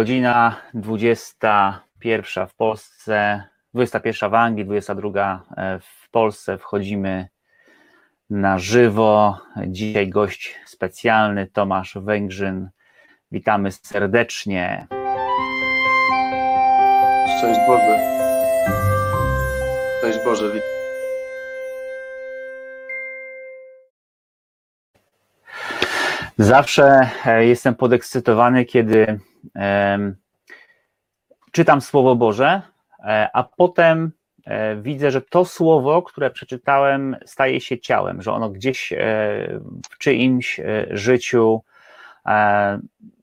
Godzina 21 w Polsce, 21 w Anglii, 22 w Polsce. Wchodzimy na żywo. Dzisiaj gość specjalny Tomasz Węgrzyn. Witamy serdecznie. Szczęść Boże. Szczęść Boże. Wit- Zawsze e, jestem podekscytowany, kiedy czytam Słowo Boże, e, a potem e, widzę, że to słowo, które przeczytałem, staje się ciałem, że ono gdzieś e, w czyimś życiu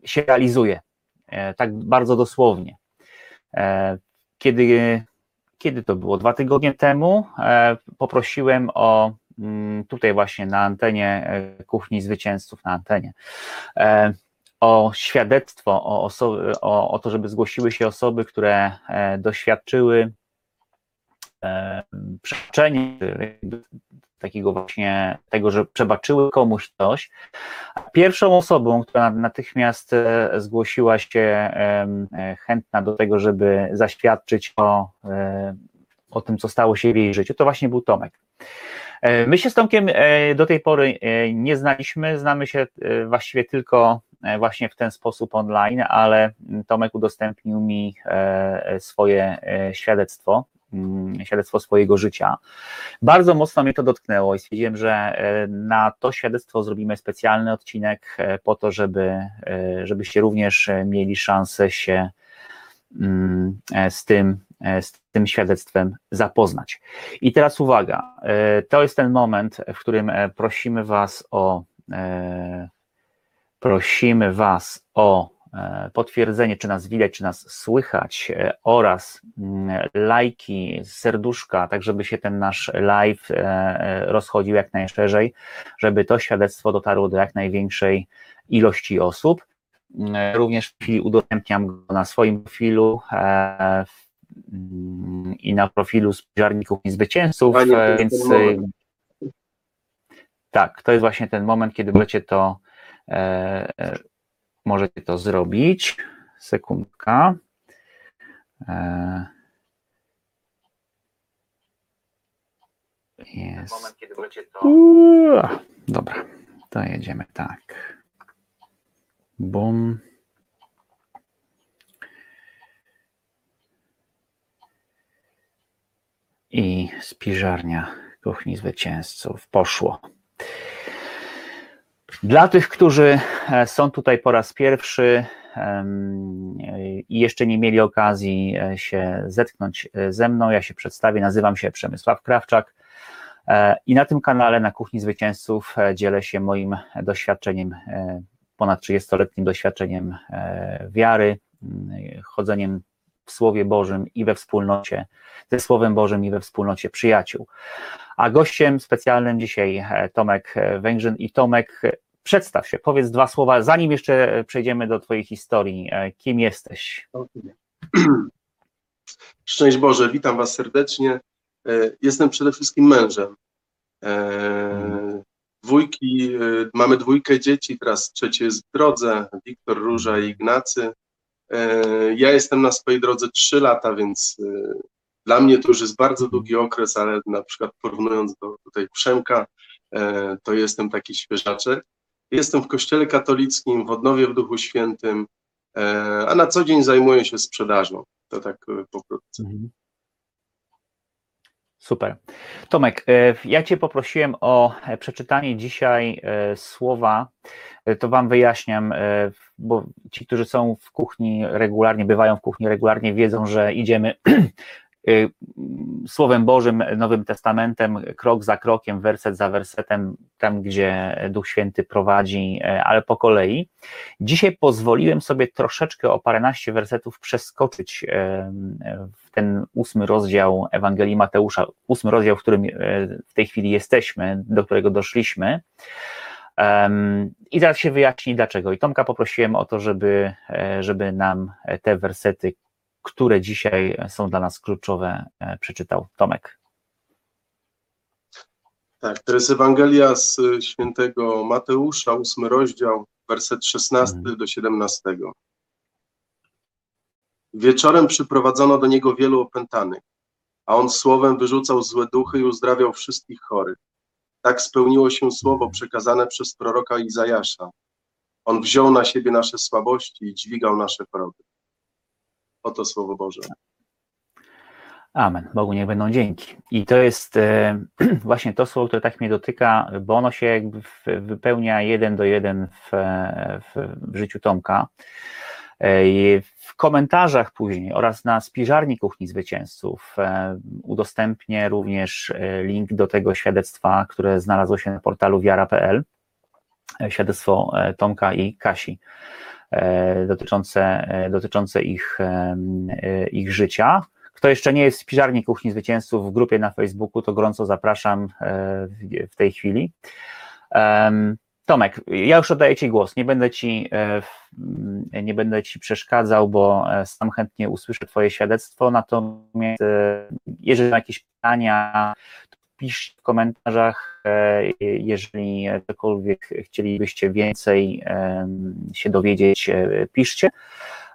się realizuje. Tak bardzo dosłownie. Kiedy, kiedy to było? Dwa tygodnie temu poprosiłem o mm, tutaj właśnie na antenie Kuchni Zwycięzców, na antenie, o świadectwo, o, osoby, o, o to, żeby zgłosiły się osoby, które e, doświadczyły e, przebaczenia, takiego właśnie tego, że przebaczyły komuś coś. Pierwszą osobą, która natychmiast e, zgłosiła się chętna do tego, żeby zaświadczyć o, o tym, co stało się w jej życiu, to właśnie był Tomek. My się z Tomkiem do tej pory nie znaliśmy, znamy się właściwie tylko właśnie w ten sposób online, ale Tomek udostępnił mi e, swoje e, świadectwo, mm, świadectwo swojego życia. Bardzo mocno mnie to dotknęło i stwierdziłem, że e, na to świadectwo zrobimy specjalny odcinek e, po to, żeby, e, żebyście również e, mieli szansę się mm, e, z tym, e, z tym świadectwem zapoznać. I teraz uwaga, e, to jest ten moment, w którym e, prosimy Was o e, prosimy Was o e, potwierdzenie, czy nas widać, czy nas słychać e, oraz mm, lajki, serduszka, tak żeby się ten nasz live e, rozchodził jak najszerzej, żeby to świadectwo dotarło do jak największej ilości osób. Mm, Również w chwili udostępniam go na swoim profilu mm, i na profilu Spiżarników i Zwycięzców, Panie, więc tak, to jest właśnie ten moment, kiedy możecie to możecie to zrobić. Sekundka. E, jest. moment, kiedy możecie to Uuu, Dobra, to jedziemy tak. Bum. I spiżarnia kuchni zwycięzców poszło. Dla tych, którzy e, są tutaj po raz pierwszy i jeszcze nie mieli okazji e, się zetknąć e, ze mną, ja się przedstawię, nazywam się Przemysław Krawczak. I na tym kanale, na Kuchni Zwycięzców, dzielę się moim doświadczeniem, ponad 30-letnim doświadczeniem wiary, m, chodzeniem w Słowie Bożym i we wspólnocie, ze Słowem Bożym i we wspólnocie przyjaciół. A gościem specjalnym dzisiaj Tomek Węgrzyn. I Tomek, przedstaw się, powiedz dwa słowa, zanim jeszcze przejdziemy do Twojej historii. E, Kim jesteś? Szczęść Boże, witam Was serdecznie. E, Jestem przede wszystkim mężem. E, Dwójki, e, mamy dwójkę dzieci, teraz trzecie jest w drodze, Wiktor, Róża i Ignacy. Ja jestem na swojej drodze trzy lata, więc dla mnie to już jest bardzo długi okres, ale na przykład porównując do tutaj Przemka, to jestem taki świeżaczek. Jestem w kościele katolickim, w odnowie w Duchu Świętym, e, a na co dzień zajmuję się sprzedażą. To tak e, pokrótce. Super. Tomek, e, ja Cię poprosiłem o przeczytanie dzisiaj słowa. To Wam wyjaśniam, bo ci, którzy są w kuchni regularnie, bywają w kuchni regularnie, wiedzą, że idziemy Słowem Bożym, Nowym Testamentem, krok za krokiem, werset za wersetem, tam gdzie Duch Święty prowadzi, e, ale po kolei. Dzisiaj pozwoliłem sobie troszeczkę o paręnaście wersetów przeskoczyć e, w ten ósmy rozdział Ewangelii Mateusza, ósmy rozdział, w którym e, w tej chwili jesteśmy, do którego doszliśmy. I zaraz się wyjaśni dlaczego. I Tomka poprosiłem o to, żeby, żeby nam te wersety, które dzisiaj są dla nas kluczowe, e, przeczytał Tomek. Tak, to jest Ewangelia z y, świętego Mateusza, ósmy rozdział, werset 16 Mhm. do 17. Wieczorem przyprowadzono do niego wielu opętanych, a on słowem wyrzucał złe duchy i uzdrawiał wszystkich chorych. Tak spełniło się słowo przekazane przez proroka Izajasza. On wziął na siebie nasze słabości i dźwigał nasze choroby. Oto słowo Boże. Amen. Bogu niech będą dzięki. I to jest e, właśnie to słowo, które tak mnie dotyka, bo ono się jakby wypełnia jeden do jeden w, w, w życiu Tomka. E, w komentarzach później oraz na spiżarni Kuchni Zwycięzców e, udostępnię również e, link do tego świadectwa, które znalazło się na portalu wiara.pl. E, Świadectwo e, Tomka i Kasi e, dotyczące, e, dotyczące ich, e, ich życia. Kto jeszcze nie jest w spiżarni Kuchni Zwycięzców w grupie na Facebooku, to gorąco zapraszam e, w- tej chwili. Tomek, ja już oddaję Ci głos. Nie będę Ci, e, nie będę ci przeszkadzał, bo e, sam chętnie usłyszę Twoje świadectwo. Natomiast e, jeżeli mam jakieś pytania, pisz w komentarzach. e, Jeżeli cokolwiek chcielibyście więcej em, się dowiedzieć, e, piszcie.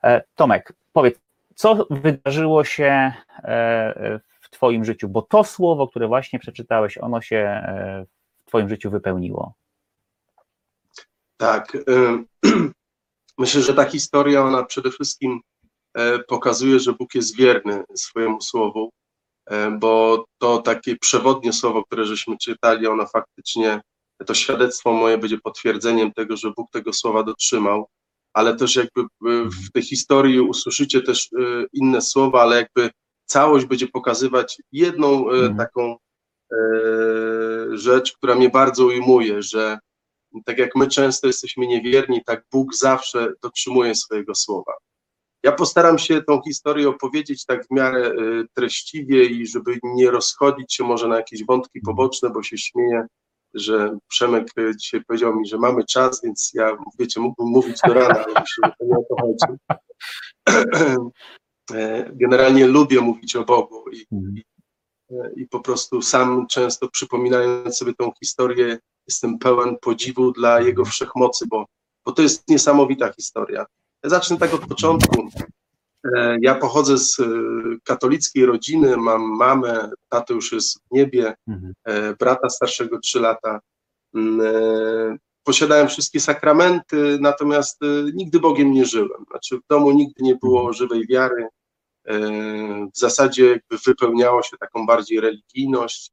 E, Tomek, powiedz, co wydarzyło się e, w Twoim życiu? Bo to słowo, które właśnie przeczytałeś, ono się e, w Twoim życiu wypełniło. Tak. Myślę, że ta historia, ona przede wszystkim e, pokazuje, że Bóg jest wierny swojemu słowu, e, bo to takie przewodnie słowo, które żeśmy czytali, ono faktycznie, to świadectwo moje będzie potwierdzeniem tego, że Bóg tego słowa dotrzymał, ale też jakby e, w tej historii usłyszycie też e, inne słowa, ale jakby całość będzie pokazywać jedną e, Mhm. taką e, rzecz, która mnie bardzo ujmuje, że tak jak my często jesteśmy niewierni, tak Bóg zawsze dotrzymuje swojego słowa. Ja postaram się tą historię opowiedzieć tak w miarę y, treściwie i żeby nie rozchodzić się może na jakieś wątki poboczne, bo się śmieję, że Przemek y, dzisiaj powiedział mi, że mamy czas, więc ja, wiecie, mógłbym mówić do rana, ale myślę, że to nie o to chodzi. E, Generalnie lubię mówić o Bogu i, Mhm. i po prostu sam często przypominając sobie tą historię, jestem pełen podziwu dla Jego wszechmocy, bo, bo to jest niesamowita historia. Zacznę tak od początku. E, Ja pochodzę z e, katolickiej rodziny, mam mamę, tato już jest w niebie, Mhm. e, brata starszego 3 lata. Mm, Posiadałem wszystkie sakramenty, natomiast nigdy Bogiem nie żyłem. Znaczy w domu nigdy nie było żywej wiary. W zasadzie jakby wypełniało się taką bardziej religijność.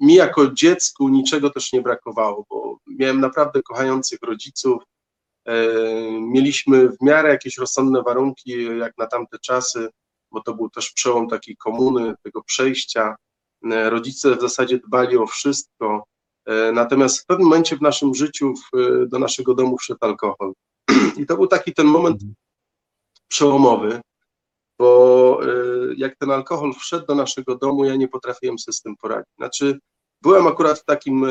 Mi jako dziecku niczego też nie brakowało, bo miałem naprawdę kochających rodziców. E, Mieliśmy w miarę jakieś rozsądne warunki, jak na tamte czasy, bo to był też przełom takiej komuny, tego przejścia. E, Rodzice w zasadzie dbali o wszystko. E, Natomiast w pewnym momencie w naszym życiu w, do naszego domu wszedł alkohol. I to był taki ten moment przełomowy, bo jak ten alkohol wszedł do naszego domu, ja nie potrafiłem sobie z tym poradzić. Znaczy, byłem akurat w takim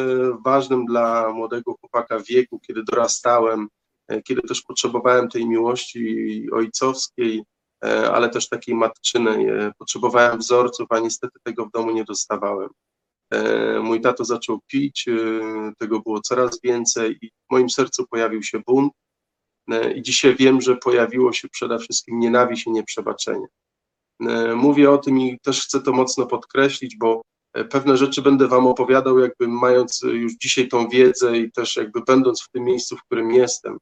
ważnym dla młodego chłopaka wieku, kiedy dorastałem, kiedy też potrzebowałem tej miłości ojcowskiej, y, ale też takiej matczynej. Potrzebowałem wzorców, a niestety tego w domu nie dostawałem. Y, Mój tato zaczął pić, tego było coraz więcej i w moim sercu pojawił się bunt. E, I dzisiaj wiem, że pojawiło się przede wszystkim nienawiść i nieprzebaczenie. E, Mówię o tym i też chcę to mocno podkreślić, bo e, pewne rzeczy będę Wam opowiadał, jakby mając e, już dzisiaj tą wiedzę i też jakby będąc w tym miejscu, w którym jestem.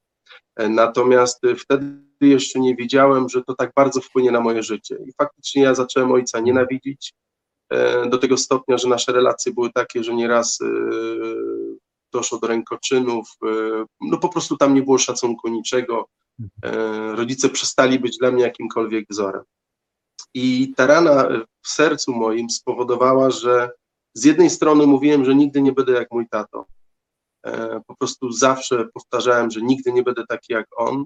E, Natomiast e, wtedy jeszcze nie wiedziałem, że to tak bardzo wpłynie na moje życie. I faktycznie ja zacząłem ojca nienawidzić e, do tego stopnia, że nasze relacje były takie, że nieraz doszło do rękoczynów, no po prostu tam nie było szacunku niczego. Rodzice przestali być dla mnie jakimkolwiek wzorem. I ta rana w sercu moim spowodowała, że z jednej strony mówiłem, że nigdy nie będę jak mój tato. E, Po prostu zawsze powtarzałem, że nigdy nie będę taki jak on,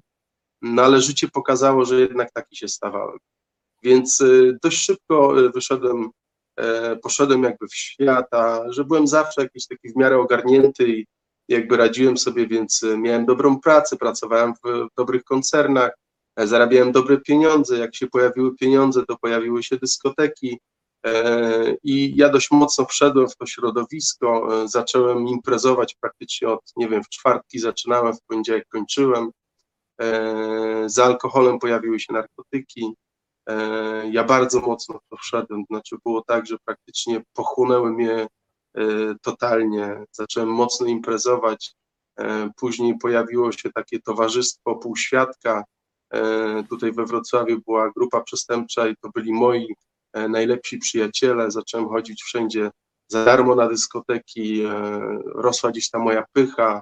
no ale życie pokazało, że jednak taki się stawałem. Więc e, dość szybko e, wyszedłem, poszedłem jakby w świat, a że byłem zawsze jakiś taki w miarę ogarnięty i jakby radziłem sobie, więc miałem dobrą pracę, pracowałem w, dobrych koncernach, zarabiałem dobre pieniądze. Jak się pojawiły pieniądze, to pojawiły się dyskoteki. E, I ja dość mocno wszedłem w to środowisko, e, zacząłem imprezować praktycznie od, nie wiem, w czwartki zaczynałem, w poniedziałek kończyłem. e, za alkoholem pojawiły się narkotyki. Ja bardzo mocno w to wszedłem, znaczy było tak, że praktycznie pochłonęły mnie totalnie. Zacząłem mocno imprezować. Później pojawiło się takie towarzystwo półświadka. Tutaj we Wrocławiu była grupa przestępcza i to byli moi najlepsi przyjaciele. Zacząłem chodzić wszędzie za darmo na dyskoteki, e, rosła gdzieś ta moja pycha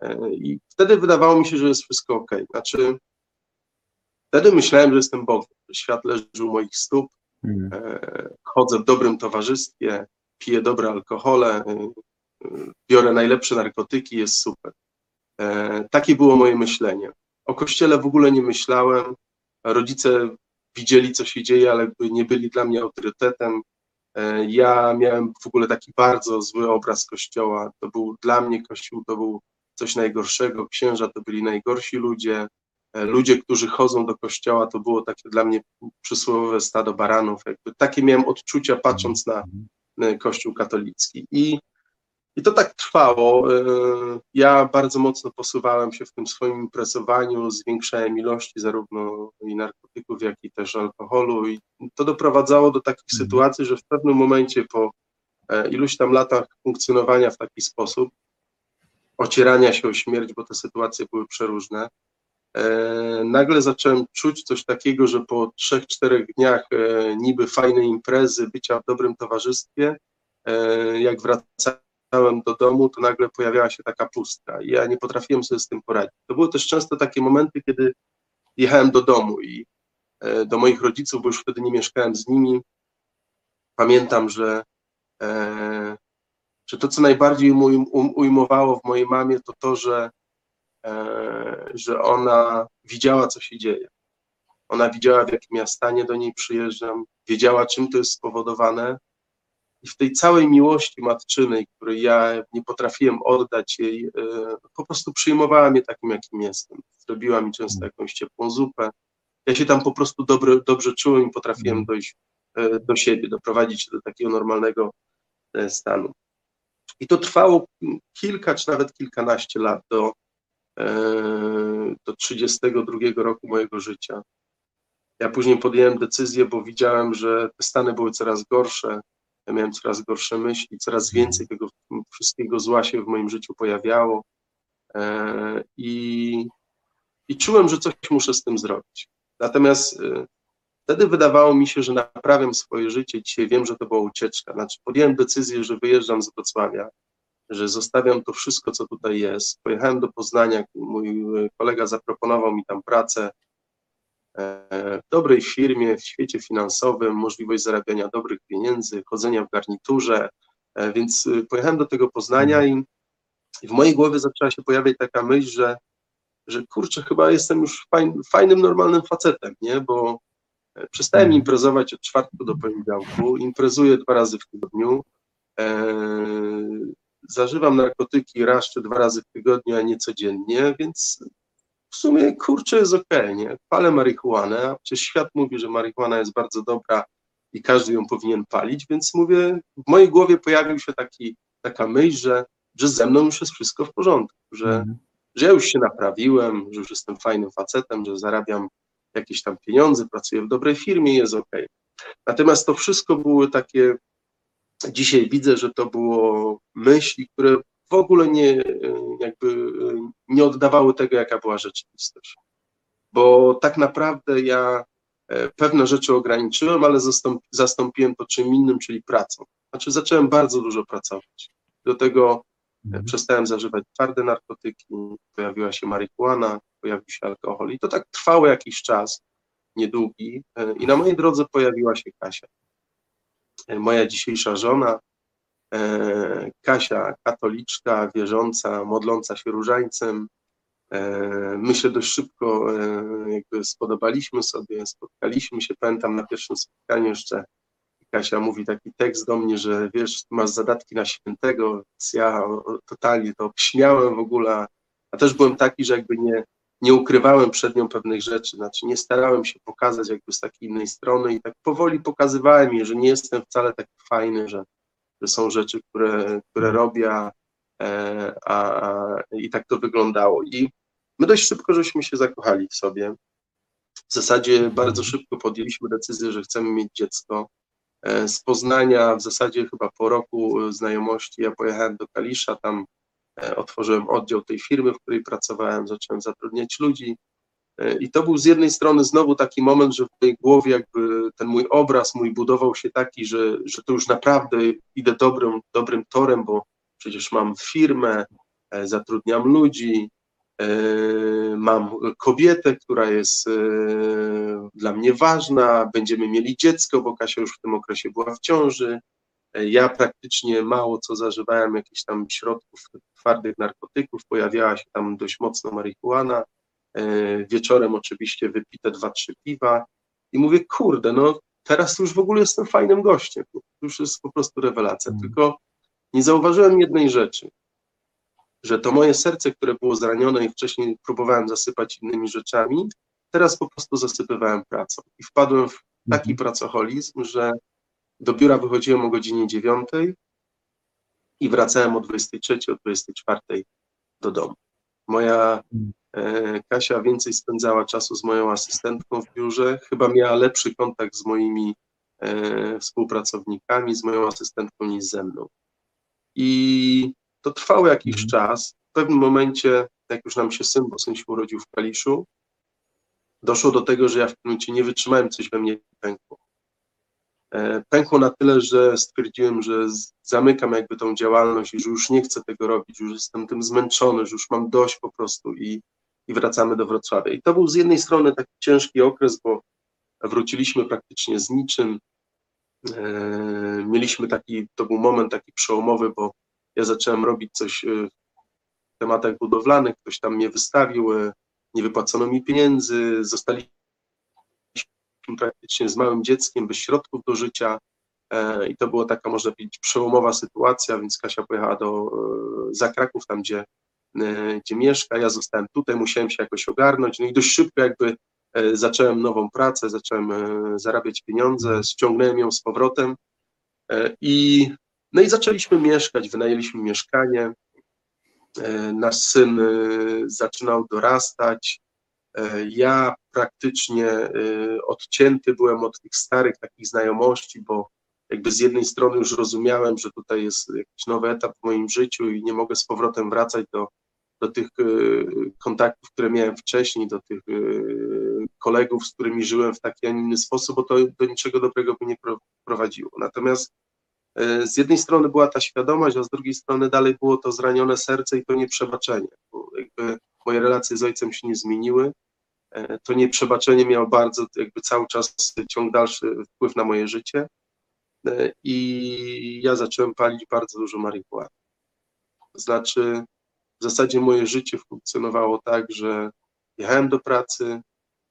e, i wtedy wydawało mi się, że jest wszystko ok. Znaczy, wtedy myślałem, że jestem Bogiem, że świat leży u moich stóp, e, chodzę w dobrym towarzystwie, piję dobre alkohole, e, e, biorę najlepsze narkotyki, jest super. E, Takie było moje myślenie. O kościele w ogóle nie myślałem. Rodzice widzieli, co się dzieje, ale nie byli dla mnie autorytetem. E, Ja miałem w ogóle taki bardzo zły obraz kościoła. To był dla mnie kościół, to był coś najgorszego. Księża to byli najgorsi ludzie. E, Ludzie, którzy chodzą do kościoła, to było takie dla mnie przysłowiowe stado baranów. Jakby takie miałem odczucia, patrząc na, e, Kościół katolicki. I, I to tak trwało. E, Ja bardzo mocno posuwałem się w tym swoim imprezowaniu, zwiększałem ilości zarówno i narkotyków, jak i też alkoholu. I to doprowadzało do takich Mhm. sytuacji, że w pewnym momencie po e, iluś tam latach funkcjonowania w taki sposób, ocierania się o śmierć, bo te sytuacje były przeróżne, e, nagle zacząłem czuć coś takiego, że po trzech, czterech dniach e, niby fajnej imprezy, bycia w dobrym towarzystwie, jak wracałem do domu, to nagle pojawiała się taka pustka i ja nie potrafiłem sobie z tym poradzić. To były też często takie momenty, kiedy jechałem do domu i e, do moich rodziców, bo już wtedy nie mieszkałem z nimi. Pamiętam, że, e, że to, co najbardziej ujm- um- ujmowało w mojej mamie, to to, że, e, że ona widziała, co się dzieje. Ona widziała, w jakim ja stanie do niej przyjeżdżam, wiedziała, czym to jest spowodowane. I w tej całej miłości matczynej, której ja nie potrafiłem oddać jej, e, po prostu przyjmowała mnie takim, jakim jestem. Zrobiła mi często jakąś ciepłą zupę. Ja się tam po prostu dobre, dobrze czułem i potrafiłem Mhm. dojść e, do siebie, doprowadzić do takiego normalnego e, stanu. I to trwało kilka, czy nawet kilkanaście lat do, do 32 roku mojego życia. Ja później podjąłem decyzję, bo widziałem, że te stany były coraz gorsze. Ja miałem coraz gorsze myśli, coraz więcej tego wszystkiego zła się w moim życiu pojawiało. E, I, i czułem, że coś muszę z tym zrobić. Natomiast e, wtedy wydawało mi się, że naprawiam swoje życie. Dzisiaj wiem, że to była ucieczka. Znaczy, podjąłem decyzję, że wyjeżdżam z Wrocławia, że zostawiam to wszystko, co tutaj jest. Pojechałem do Poznania, mój e, kolega zaproponował mi tam pracę w dobrej firmie, w świecie finansowym, możliwość zarabiania dobrych pieniędzy, chodzenia w garniturze, e, więc e, pojechałem do tego Poznania i, i w mojej głowie zaczęła się pojawiać taka myśl, że, że kurczę, chyba jestem już fajn, fajnym, normalnym facetem, nie, bo e, przestałem Mhm. imprezować od czwartku do poniedziałku, imprezuję dwa razy w tygodniu, e, zażywam narkotyki raz czy dwa razy w tygodniu, a nie codziennie, więc w sumie kurczę jest okej, nie? Palę marihuanę, a przecież świat mówi, że marihuana jest bardzo dobra i każdy ją powinien palić, więc mówię, w mojej głowie pojawił się taki, taka myśl, że, że ze mną już jest wszystko w porządku, że, Mhm. że ja już się naprawiłem, że już jestem fajnym facetem, że zarabiam jakieś tam pieniądze, pracuję w dobrej firmie, jest okej. Natomiast to wszystko były takie, dzisiaj widzę, że to było myśli, które w ogóle nie, jakby nie oddawały tego, jaka była rzeczywistość. Bo tak naprawdę ja e, pewne rzeczy ograniczyłem, ale zastąp, zastąpiłem to czym innym, czyli pracą. Znaczy zacząłem bardzo dużo pracować. Do tego e, Mhm. przestałem zażywać twarde narkotyki, pojawiła się marihuana, pojawił się alkohol i to tak trwało jakiś czas, niedługi e, i na mojej drodze pojawiła się Kasia. Moja dzisiejsza żona, Kasia, katoliczka, wierząca, modląca się różańcem. E, My się dość szybko e, jakby spodobaliśmy sobie, spotkaliśmy się. Pamiętam na pierwszym spotkaniu jeszcze Kasia mówi taki tekst do mnie, że wiesz, masz zadatki na świętego, więc ja totalnie to śmiałem w ogóle, a też byłem taki, że jakby nie, nie ukrywałem przed nią pewnych rzeczy, znaczy nie starałem się pokazać jakby z takiej innej strony i tak powoli pokazywałem jej, że nie jestem wcale taki fajny, że, są rzeczy, które, które robię, a, e, a, a, i tak to wyglądało. I My dość szybko żeśmy się zakochali w sobie. W zasadzie bardzo szybko podjęliśmy decyzję, że chcemy mieć dziecko. E, Z Poznania w zasadzie chyba po roku znajomości ja pojechałem do Kalisza, tam e, otworzyłem oddział tej firmy, w której pracowałem, zacząłem zatrudniać ludzi. E, I to był z jednej strony znowu taki moment, że w tej głowie jakby ten mój obraz mój budował się taki, że, że to już naprawdę idę dobrym, dobrym torem, bo przecież mam firmę, e, zatrudniam ludzi, e, mam kobietę, która jest dla mnie ważna, będziemy mieli dziecko, bo Kasia już w tym okresie była w ciąży. Ja praktycznie mało co zażywałem jakichś tam środków twardych narkotyków, pojawiała się tam dość mocno marihuana. E, Wieczorem oczywiście wypite dwa, trzy piwa i mówię, kurde, no teraz już w ogóle jestem fajnym gościem. To już jest po prostu rewelacja. Mm. Tylko nie zauważyłem jednej rzeczy, że to moje serce, które było zranione i wcześniej próbowałem zasypać innymi rzeczami, teraz po prostu zasypywałem pracą. I wpadłem w taki Mhm. pracoholizm, że do biura wychodziłem o godzinie 9 i wracałem o 23, o 24 do domu. Moja Mm. e, Kasia więcej spędzała czasu z moją asystentką w biurze, chyba miała lepszy kontakt z moimi e, współpracownikami, z moją asystentką niż ze mną. I to trwało jakiś Mhm. czas. W pewnym momencie, jak już nam się syn, bo syn się urodził w Kaliszu, doszło do tego, że ja w tym momencie nie wytrzymałem, coś we mnie pękło. E, Pękło na tyle, że stwierdziłem, że zamykam jakby tą działalność i że już nie chcę tego robić, już jestem tym zmęczony, że już mam dość po prostu i, i wracamy do Wrocławia. I to był z jednej strony taki ciężki okres, bo wróciliśmy praktycznie z niczym. E, Mieliśmy taki, to był moment taki przełomowy, bo ja zacząłem robić coś e, w tematach budowlanych, ktoś tam mnie wystawił, nie wypłacono mi pieniędzy, zostaliśmy praktycznie z małym dzieckiem, bez środków do życia e, i to była taka, można powiedzieć, przełomowa sytuacja, więc Kasia pojechała do, e, za Kraków, tam gdzie, e, gdzie mieszka, ja zostałem tutaj, musiałem się jakoś ogarnąć, no i dość szybko jakby zacząłem nową pracę, zacząłem zarabiać pieniądze, ściągnąłem ją z powrotem i no i zaczęliśmy mieszkać, wynajęliśmy mieszkanie, nasz syn zaczynał dorastać, Ja praktycznie e, odcięty byłem od tych starych takich znajomości, bo jakby z jednej strony już rozumiałem, że tutaj jest jakiś nowy etap w moim życiu i nie mogę z powrotem wracać do, do tych e, kontaktów, które miałem wcześniej, do tych e, kolegów, z którymi żyłem w taki, a nie inny sposób, bo to do niczego dobrego by nie pro- prowadziło. Natomiast e, z jednej strony była ta świadomość, a z drugiej strony dalej było to zranione serce i to nieprzebaczenie, bo jakby moje relacje z ojcem się nie zmieniły, E, to nieprzebaczenie miało bardzo, jakby cały czas ciąg dalszy wpływ na moje życie E, i ja zacząłem palić bardzo dużo marihuany. To znaczy, w zasadzie moje życie funkcjonowało tak, że jechałem do pracy,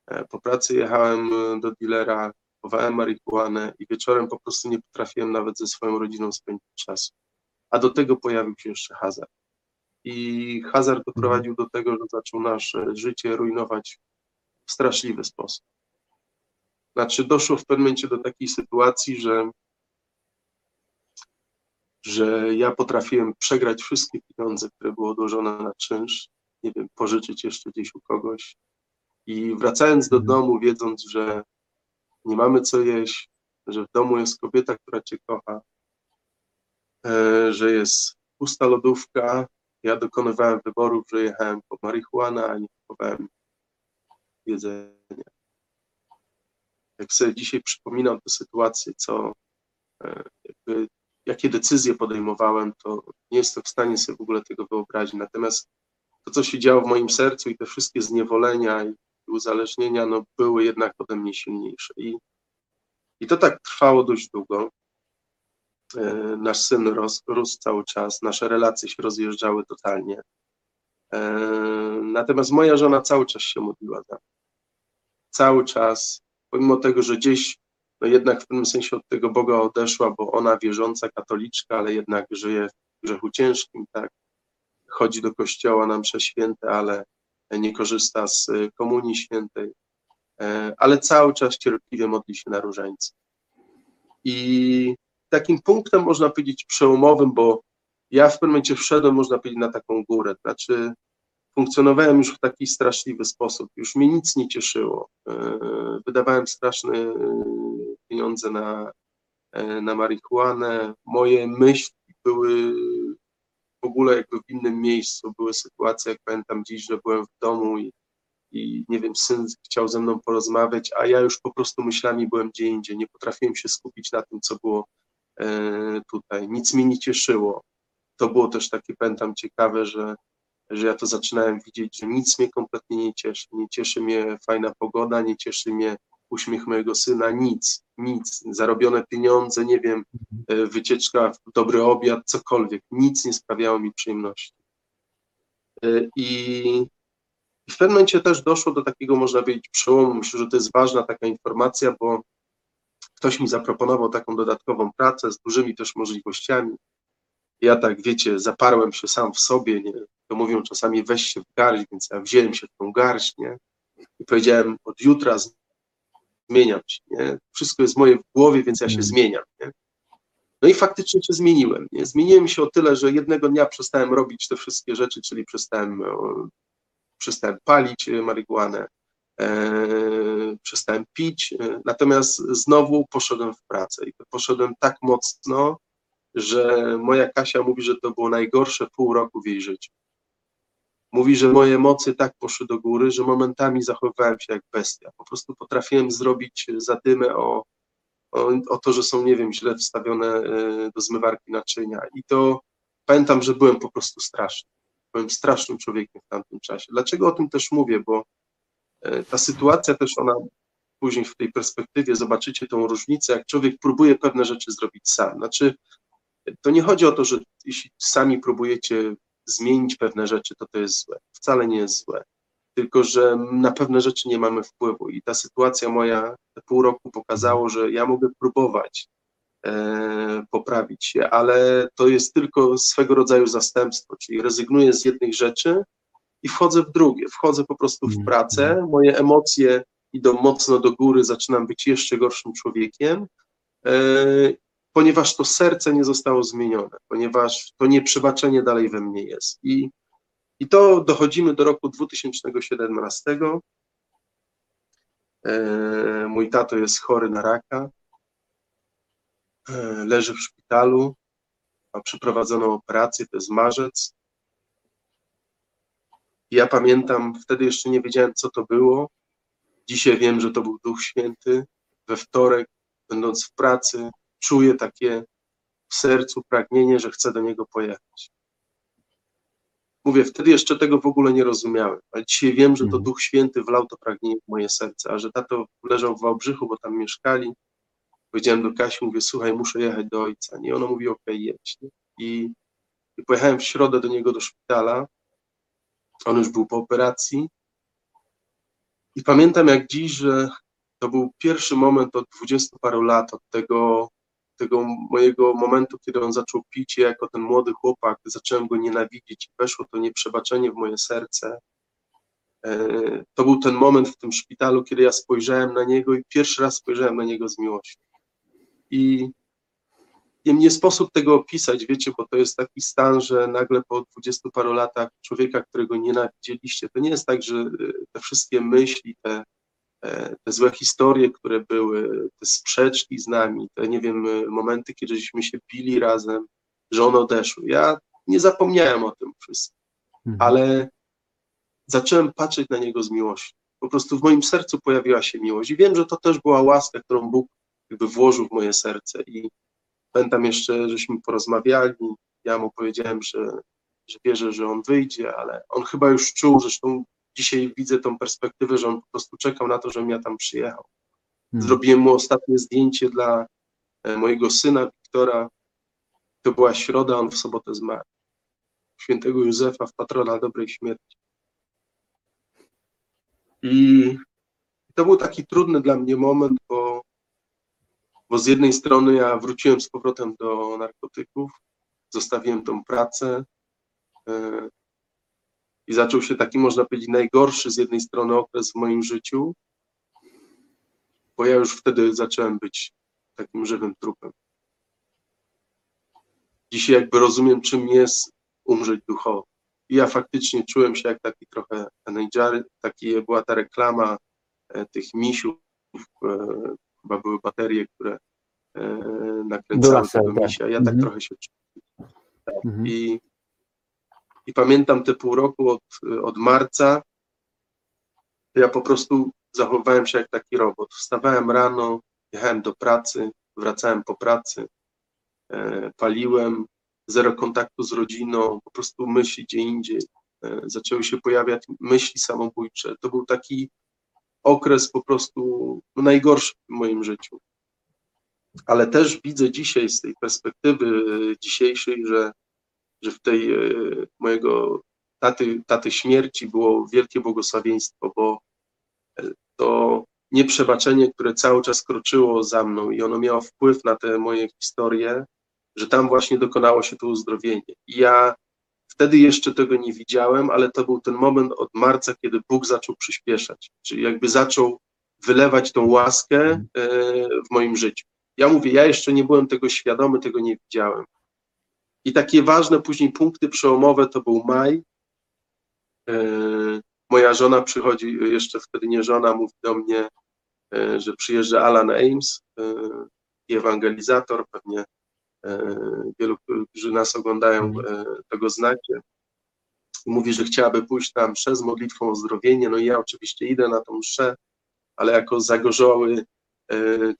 e, po pracy jechałem e, do dealera, kupowałem marihuanę i wieczorem po prostu nie potrafiłem nawet ze swoją rodziną spędzić czasu. A do tego pojawił się jeszcze hazard. I hazard doprowadził do tego, że zaczął nasze życie rujnować w straszliwy sposób. Znaczy, doszło w pewnym momencie do takiej sytuacji, że, że ja potrafiłem przegrać wszystkie pieniądze, które były odłożone na czynsz, nie wiem, pożyczyć jeszcze gdzieś u kogoś. I wracając do Mhm. domu, wiedząc, że nie mamy co jeść, że w domu jest kobieta, która cię kocha, e, że jest pusta lodówka, ja dokonywałem wyborów, że jechałem po marihuanę, a nie kupowałem jedzenia. Jak sobie dzisiaj przypominam tę sytuację, co e, jakby, jakie decyzje podejmowałem, to nie jestem w stanie sobie w ogóle tego wyobrazić. Natomiast to, co się działo w moim sercu i te wszystkie zniewolenia i uzależnienia, no, były jednak ode mnie silniejsze. I, i to tak trwało dość długo. E, Nasz syn ros, rósł cały czas, nasze relacje się rozjeżdżały totalnie. E, Natomiast moja żona cały czas się modliła za mnie. Cały czas, pomimo tego, że gdzieś, no jednak w pewnym sensie od tego Boga odeszła, bo ona wierząca katoliczka, ale jednak żyje w grzechu ciężkim, tak. Chodzi do kościoła na msze święte, ale nie korzysta z y, komunii świętej, E, ale cały czas cierpliwie modli się na różańce. I takim punktem, można powiedzieć, przełomowym, bo ja w pewnym momencie wszedłem, można powiedzieć, na taką górę. Znaczy, funkcjonowałem już w taki straszliwy sposób. Już mnie nic nie cieszyło. E, Wydawałem straszne e, pieniądze na, e, na marihuanę. Moje myśli były w ogóle jakby w innym miejscu. Były sytuacje, jak pamiętam dziś, że byłem w domu i, i nie wiem, syn chciał ze mną porozmawiać, a ja już po prostu myślami byłem gdzie indziej. Nie potrafiłem się skupić na tym, co było tutaj. Nic mnie nie cieszyło. To było też takie, pamiętam, ciekawe, że że ja to zaczynałem widzieć, że nic mnie kompletnie nie cieszy. Nie cieszy mnie fajna pogoda, nie cieszy mnie uśmiech mojego syna, nic, nic. Zarobione pieniądze, nie wiem, e, wycieczka, dobry obiad, cokolwiek. Nic nie sprawiało mi przyjemności. E, I, i w pewnym momencie też doszło do takiego, można powiedzieć, przełomu. Myślę, że to jest ważna taka informacja, bo ktoś mi zaproponował taką dodatkową pracę z dużymi też możliwościami. Ja tak, wiecie, zaparłem się sam w sobie, nie? to mówią czasami weź się w garść, więc ja wziąłem się w tą garść, nie? I powiedziałem, od jutra zmieniam się, nie? Wszystko jest moje w głowie, więc ja się Mm. zmieniam, nie? No i faktycznie się zmieniłem, nie? Zmieniłem się o tyle, że jednego dnia przestałem robić te wszystkie rzeczy, czyli przestałem, e, przestałem palić e, marihuanę, e, przestałem pić, e, natomiast znowu poszedłem w pracę i poszedłem tak mocno, że moja Kasia mówi, że to było najgorsze pół roku w jej życiu. Mówi, że moje emocje tak poszły do góry, że momentami zachowywałem się jak bestia. Po prostu potrafiłem zrobić zadymę o, o, o to, że są, nie wiem, źle wstawione e, do zmywarki naczynia. I to pamiętam, że byłem po prostu straszny. Byłem strasznym człowiekiem w tamtym czasie. Dlaczego o tym też mówię? Bo e, ta sytuacja też ona później w tej perspektywie zobaczycie tą różnicę, jak człowiek próbuje pewne rzeczy zrobić sam. Znaczy, to nie chodzi o to, że jeśli sami próbujecie zmienić pewne rzeczy, to to jest złe. Wcale nie jest złe. Tylko, że na pewne rzeczy nie mamy wpływu. I ta sytuacja moja te pół roku pokazało, że ja mogę próbować e, poprawić się, ale to jest tylko swego rodzaju zastępstwo, czyli rezygnuję z jednych rzeczy i wchodzę w drugie. Wchodzę po prostu w Mhm. pracę, moje emocje idą mocno do góry, zaczynam być jeszcze gorszym człowiekiem. Ponieważ to serce nie zostało zmienione, ponieważ to nieprzebaczenie dalej we mnie jest. I, i to dochodzimy do roku 2017. E, mój tato jest chory na raka, e, leży w szpitalu, ma przeprowadzoną operację, to jest marzec. Ja pamiętam, wtedy jeszcze nie wiedziałem, co to było. Dzisiaj wiem, że to był Duch Święty. We wtorek, będąc w pracy, czuję takie w sercu pragnienie, że chcę do niego pojechać. Mówię, wtedy jeszcze tego w ogóle nie rozumiałem, ale dzisiaj wiem, że to Mhm. Duch Święty wlał to pragnienie w moje serce, a że tato leżał w Wałbrzychu, bo tam mieszkali. Powiedziałem do Kasi, mówię, słuchaj, muszę jechać do ojca. Nie, ona mówi, okej, jedź. Nie? I, I pojechałem w środę do niego do szpitala. On już był po operacji. I pamiętam jak dziś, że to był pierwszy moment od dwudziestu paru lat, od tego, tego mojego momentu, kiedy on zaczął pić, i jako ten młody chłopak zacząłem go nienawidzić. Weszło to nieprzebaczenie w moje serce. E, To był ten moment w tym szpitalu, kiedy ja spojrzałem na niego i pierwszy raz spojrzałem na niego z miłością. I nie sposób tego opisać, wiecie, bo to jest taki stan, że nagle po dwudziestu paru latach człowieka, którego nienawidzieliście, to nie jest tak, że y, te wszystkie myśli, te, e, te złe historie, które były, te sprzeczki z nami, te, nie wiem, momenty, kiedy żeśmy się bili razem, że one odeszły. Ja nie zapomniałem o tym wszystkim, Mhm. ale zacząłem patrzeć na niego z miłością. Po prostu w moim sercu pojawiła się miłość i wiem, że to też była łaska, którą Bóg jakby włożył w moje serce i Pamiętam jeszcze, żeśmy porozmawiali, ja mu powiedziałem, że, że wierzę, że on wyjdzie, ale on chyba już czuł, zresztą dzisiaj widzę tą perspektywę, że on po prostu czekał na to, żebym ja tam przyjechał. Mhm. Zrobiłem mu ostatnie zdjęcie dla e, mojego syna Wiktora. To była środa, on w sobotę zmarł. Świętego Józefa w patrona dobrej śmierci. I to był taki trudny dla mnie moment, bo bo z jednej strony ja wróciłem z powrotem do narkotyków, zostawiłem tą pracę e, i zaczął się taki, można powiedzieć, najgorszy z jednej strony okres w moim życiu, bo ja już wtedy zacząłem być takim żywym trupem. Dzisiaj jakby rozumiem, czym jest umrzeć duchowo. I ja faktycznie czułem się jak taki trochę Nejary, taki była ta reklama e, tych misiów, e, chyba były baterie, które e, nakręcały Duracell, tego tak. misia. Ja tak Mhm. trochę się czułem. Mhm. I, I pamiętam te pół roku od, od marca, ja po prostu zachowywałem się jak taki robot. Wstawałem rano, jechałem do pracy, wracałem po pracy, e, paliłem, zero kontaktu z rodziną, po prostu myśli gdzie indziej. E, zaczęły się pojawiać myśli samobójcze. To był taki okres po prostu no, najgorszy w moim życiu. Ale też widzę dzisiaj z tej perspektywy dzisiejszej, że, że w tej e, mojego taty, taty śmierci było wielkie błogosławieństwo, bo e, to nieprzebaczenie, które cały czas kroczyło za mną i ono miało wpływ na te moje historie, że tam właśnie dokonało się to uzdrowienie. I ja wtedy jeszcze tego nie widziałem, ale to był ten moment od marca, kiedy Bóg zaczął przyspieszać, czyli jakby zaczął wylewać tą łaskę e, w moim życiu. Ja mówię, ja jeszcze nie byłem tego świadomy, tego nie widziałem. I takie ważne później punkty przełomowe to był maj. E, Moja żona przychodzi, jeszcze wtedy nie żona, mówi do mnie, e, że przyjeżdża Alan Ames, e, ewangelizator, pewnie wielu, którzy nas oglądają, e, tego znacie. Mówi, że chciałaby pójść na mszę z modlitwą o zdrowienie, no i ja oczywiście idę na tą mszę, ale jako zagorzały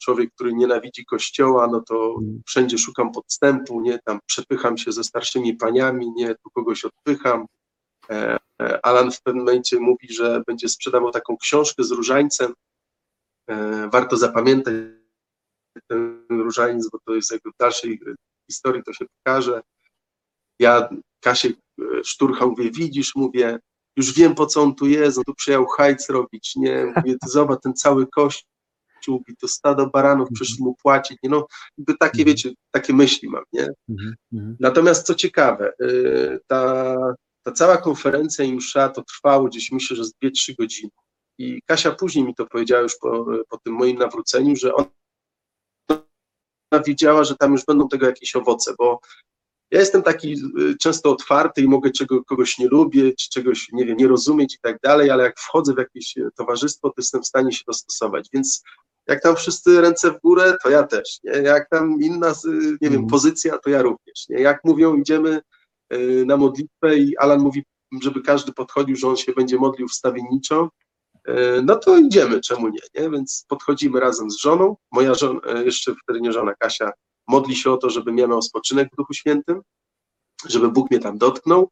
człowiek, który nienawidzi kościoła, no to wszędzie szukam podstępu, nie, tam przepycham się ze starszymi paniami, nie, tu kogoś odpycham. E, e, Alan w pewnym momencie mówi, że będzie sprzedawał taką książkę z różańcem. E, Warto zapamiętać ten różaniec, bo to jest jakby w dalszej historii to się pokaże. Ja Kasię e, szturcham, mówię, widzisz, mówię, już wiem po co on tu jest, on tu przyjechał hajc robić, nie, mówię, zobacz, ten cały kościół, i to stado baranów przyszli mu płacić, nie, no, jakby takie, Mhm. wiecie, takie myśli mam, nie. Mhm. Mhm. Natomiast co ciekawe, y, ta, ta cała konferencja i msza to trwało gdzieś myślę, że z 2-3 godziny. I Kasia później mi to powiedziała już po, po tym moim nawróceniu, że ona wiedziała, że tam już będą tego jakieś owoce, bo ja jestem taki y, często otwarty i mogę czego, kogoś nie lubić, czy czegoś, nie wiem, nie rozumieć i tak dalej, ale jak wchodzę w jakieś towarzystwo, to jestem w stanie się dostosować, więc jak tam wszyscy ręce w górę, to ja też, nie? Jak tam inna, nie wiem, Mhm. pozycja, to ja również, nie? Jak mówią, idziemy y, na modlitwę i Alan mówi, żeby każdy podchodził, że on się będzie modlił wstawienniczo, y, no to idziemy, czemu nie, nie? Więc podchodzimy razem z żoną, moja żona, y, jeszcze wtedy nie żona, Kasia, modli się o to, żebym ja miał spoczynek w Duchu Świętym, żeby Bóg mnie tam dotknął.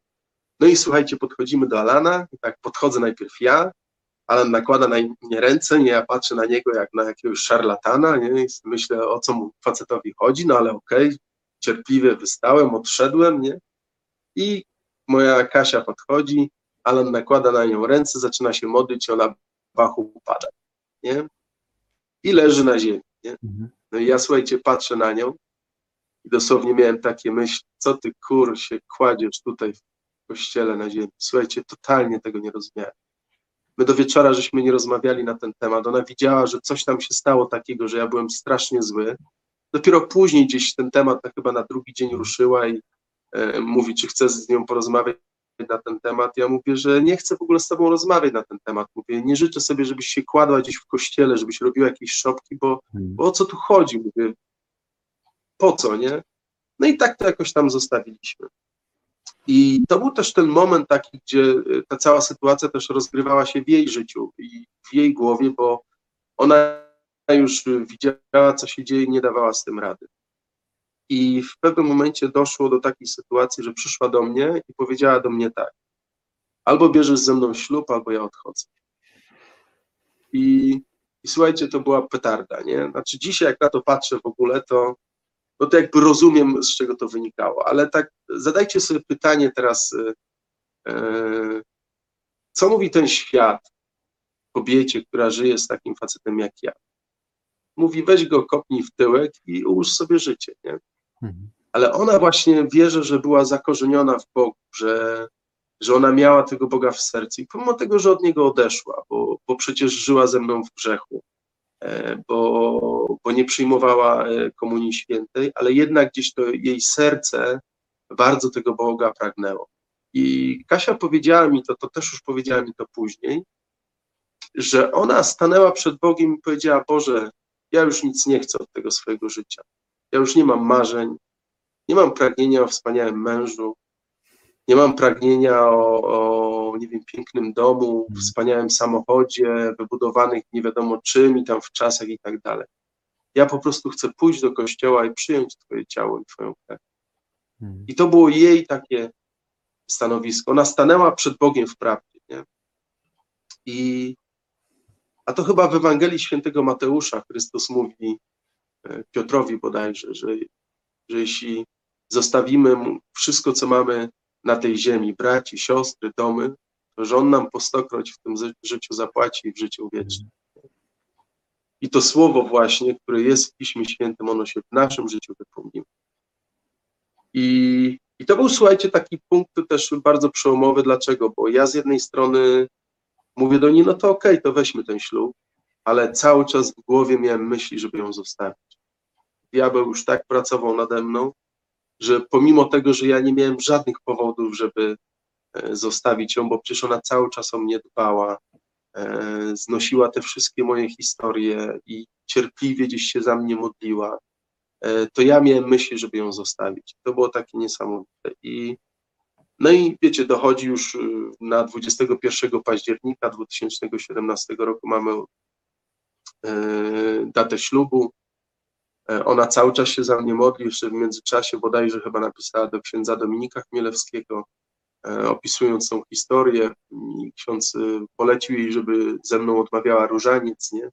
No i słuchajcie, podchodzimy do Alana, i tak podchodzę najpierw ja, Alan nakłada na mnie ręce, nie, ja patrzę na niego jak na jakiegoś szarlatana, nie, i myślę, o co mu facetowi chodzi, no ale okej, cierpliwie wystałem, odszedłem, nie, i moja Kasia podchodzi, Alan nakłada na nią ręce, zaczyna się modlić, ona bachu upada, nie, i leży na ziemi, nie, Mhm. no i ja, słuchajcie, patrzę na nią i dosłownie miałem takie myśli, co ty kur się kładziesz tutaj w kościele na ziemi. Słuchajcie, totalnie tego nie rozumiałem. My do wieczora żeśmy nie rozmawiali na ten temat. Ona widziała, że coś tam się stało takiego, że ja byłem strasznie zły. Dopiero później gdzieś ten temat na- chyba na drugi dzień ruszyła i e, mówi, czy chce z nią porozmawiać na ten temat. Ja mówię, że nie chcę w ogóle z tobą rozmawiać na ten temat. Mówię, nie życzę sobie, żebyś się kładła gdzieś w kościele, żebyś robiła jakieś szopki, bo Mhm. bo o co tu chodzi? Mówię, po co, nie? No i tak to jakoś tam zostawiliśmy. I to był też ten moment taki, gdzie y, ta cała sytuacja też rozgrywała się w jej życiu i w jej głowie, bo ona już widziała, co się dzieje nie dawała z tym rady. I w pewnym momencie doszło do takiej sytuacji, że przyszła do mnie i powiedziała do mnie tak: albo bierzesz ze mną ślub, albo ja odchodzę. I i słuchajcie, to była petarda, nie? Znaczy dzisiaj jak na to patrzę w ogóle, to, no to jakby rozumiem, z czego to wynikało, ale tak zadajcie sobie pytanie teraz, y, y, co mówi ten świat kobiecie, która żyje z takim facetem jak ja? Mówi, weź go, kopnij w tyłek i ułóż sobie życie, nie? Mhm. ale ona właśnie wierzy, że była zakorzeniona w Bogu, że, że ona miała tego Boga w sercu i pomimo tego, że od Niego odeszła, bo, bo przecież żyła ze mną w grzechu, e, bo, bo nie przyjmowała e, Komunii Świętej, ale jednak gdzieś to jej serce bardzo tego Boga pragnęło. I Kasia powiedziała mi to, to też już powiedziała mi to później, że ona stanęła przed Bogiem i powiedziała: Boże, ja już nic nie chcę od tego swojego życia. Ja już nie mam marzeń, nie mam pragnienia o wspaniałym mężu, nie mam pragnienia o, o nie wiem, pięknym domu, wspaniałym samochodzie, wybudowanych nie wiadomo czym i tam w czasach i tak dalej. Ja po prostu chcę pójść do kościoła i przyjąć Twoje ciało i Twoją krew. Mhm. I to było jej takie stanowisko. Ona stanęła przed Bogiem w prawdzie. Nie? I, a to chyba w Ewangelii Świętego Mateusza Chrystus mówi e, Piotrowi bodajże, że, że jeśli zostawimy mu wszystko, co mamy na tej ziemi, braci, siostry, domy, to że On nam po stokroć w tym życiu zapłaci w życiu wiecznym. I to słowo właśnie, które jest w Piśmie Świętym, ono się w naszym życiu wypełniło. I, I to był, słuchajcie, taki punkt też bardzo przełomowy. Dlaczego? Bo ja z jednej strony mówię do niej, no to okej, to weźmy ten ślub, ale cały czas w głowie miałem myśli, żeby ją zostawić. Diabeł już tak pracował nade mną, że pomimo tego, że ja nie miałem żadnych powodów, żeby e, zostawić ją, bo przecież ona cały czas o mnie dbała, e, znosiła te wszystkie moje historie i cierpliwie gdzieś się za mnie modliła, e, to ja miałem myśli, żeby ją zostawić. To było takie niesamowite. I no i wiecie, dochodzi już y, na 21 października 2017 roku mamy datę ślubu. E, Ona cały czas się za mnie modli, jeszcze w międzyczasie bodajże chyba napisała do księdza Dominika Chmielewskiego, e, opisując tą historię. I ksiądz y, polecił jej, żeby ze mną odmawiała różaniec, nie?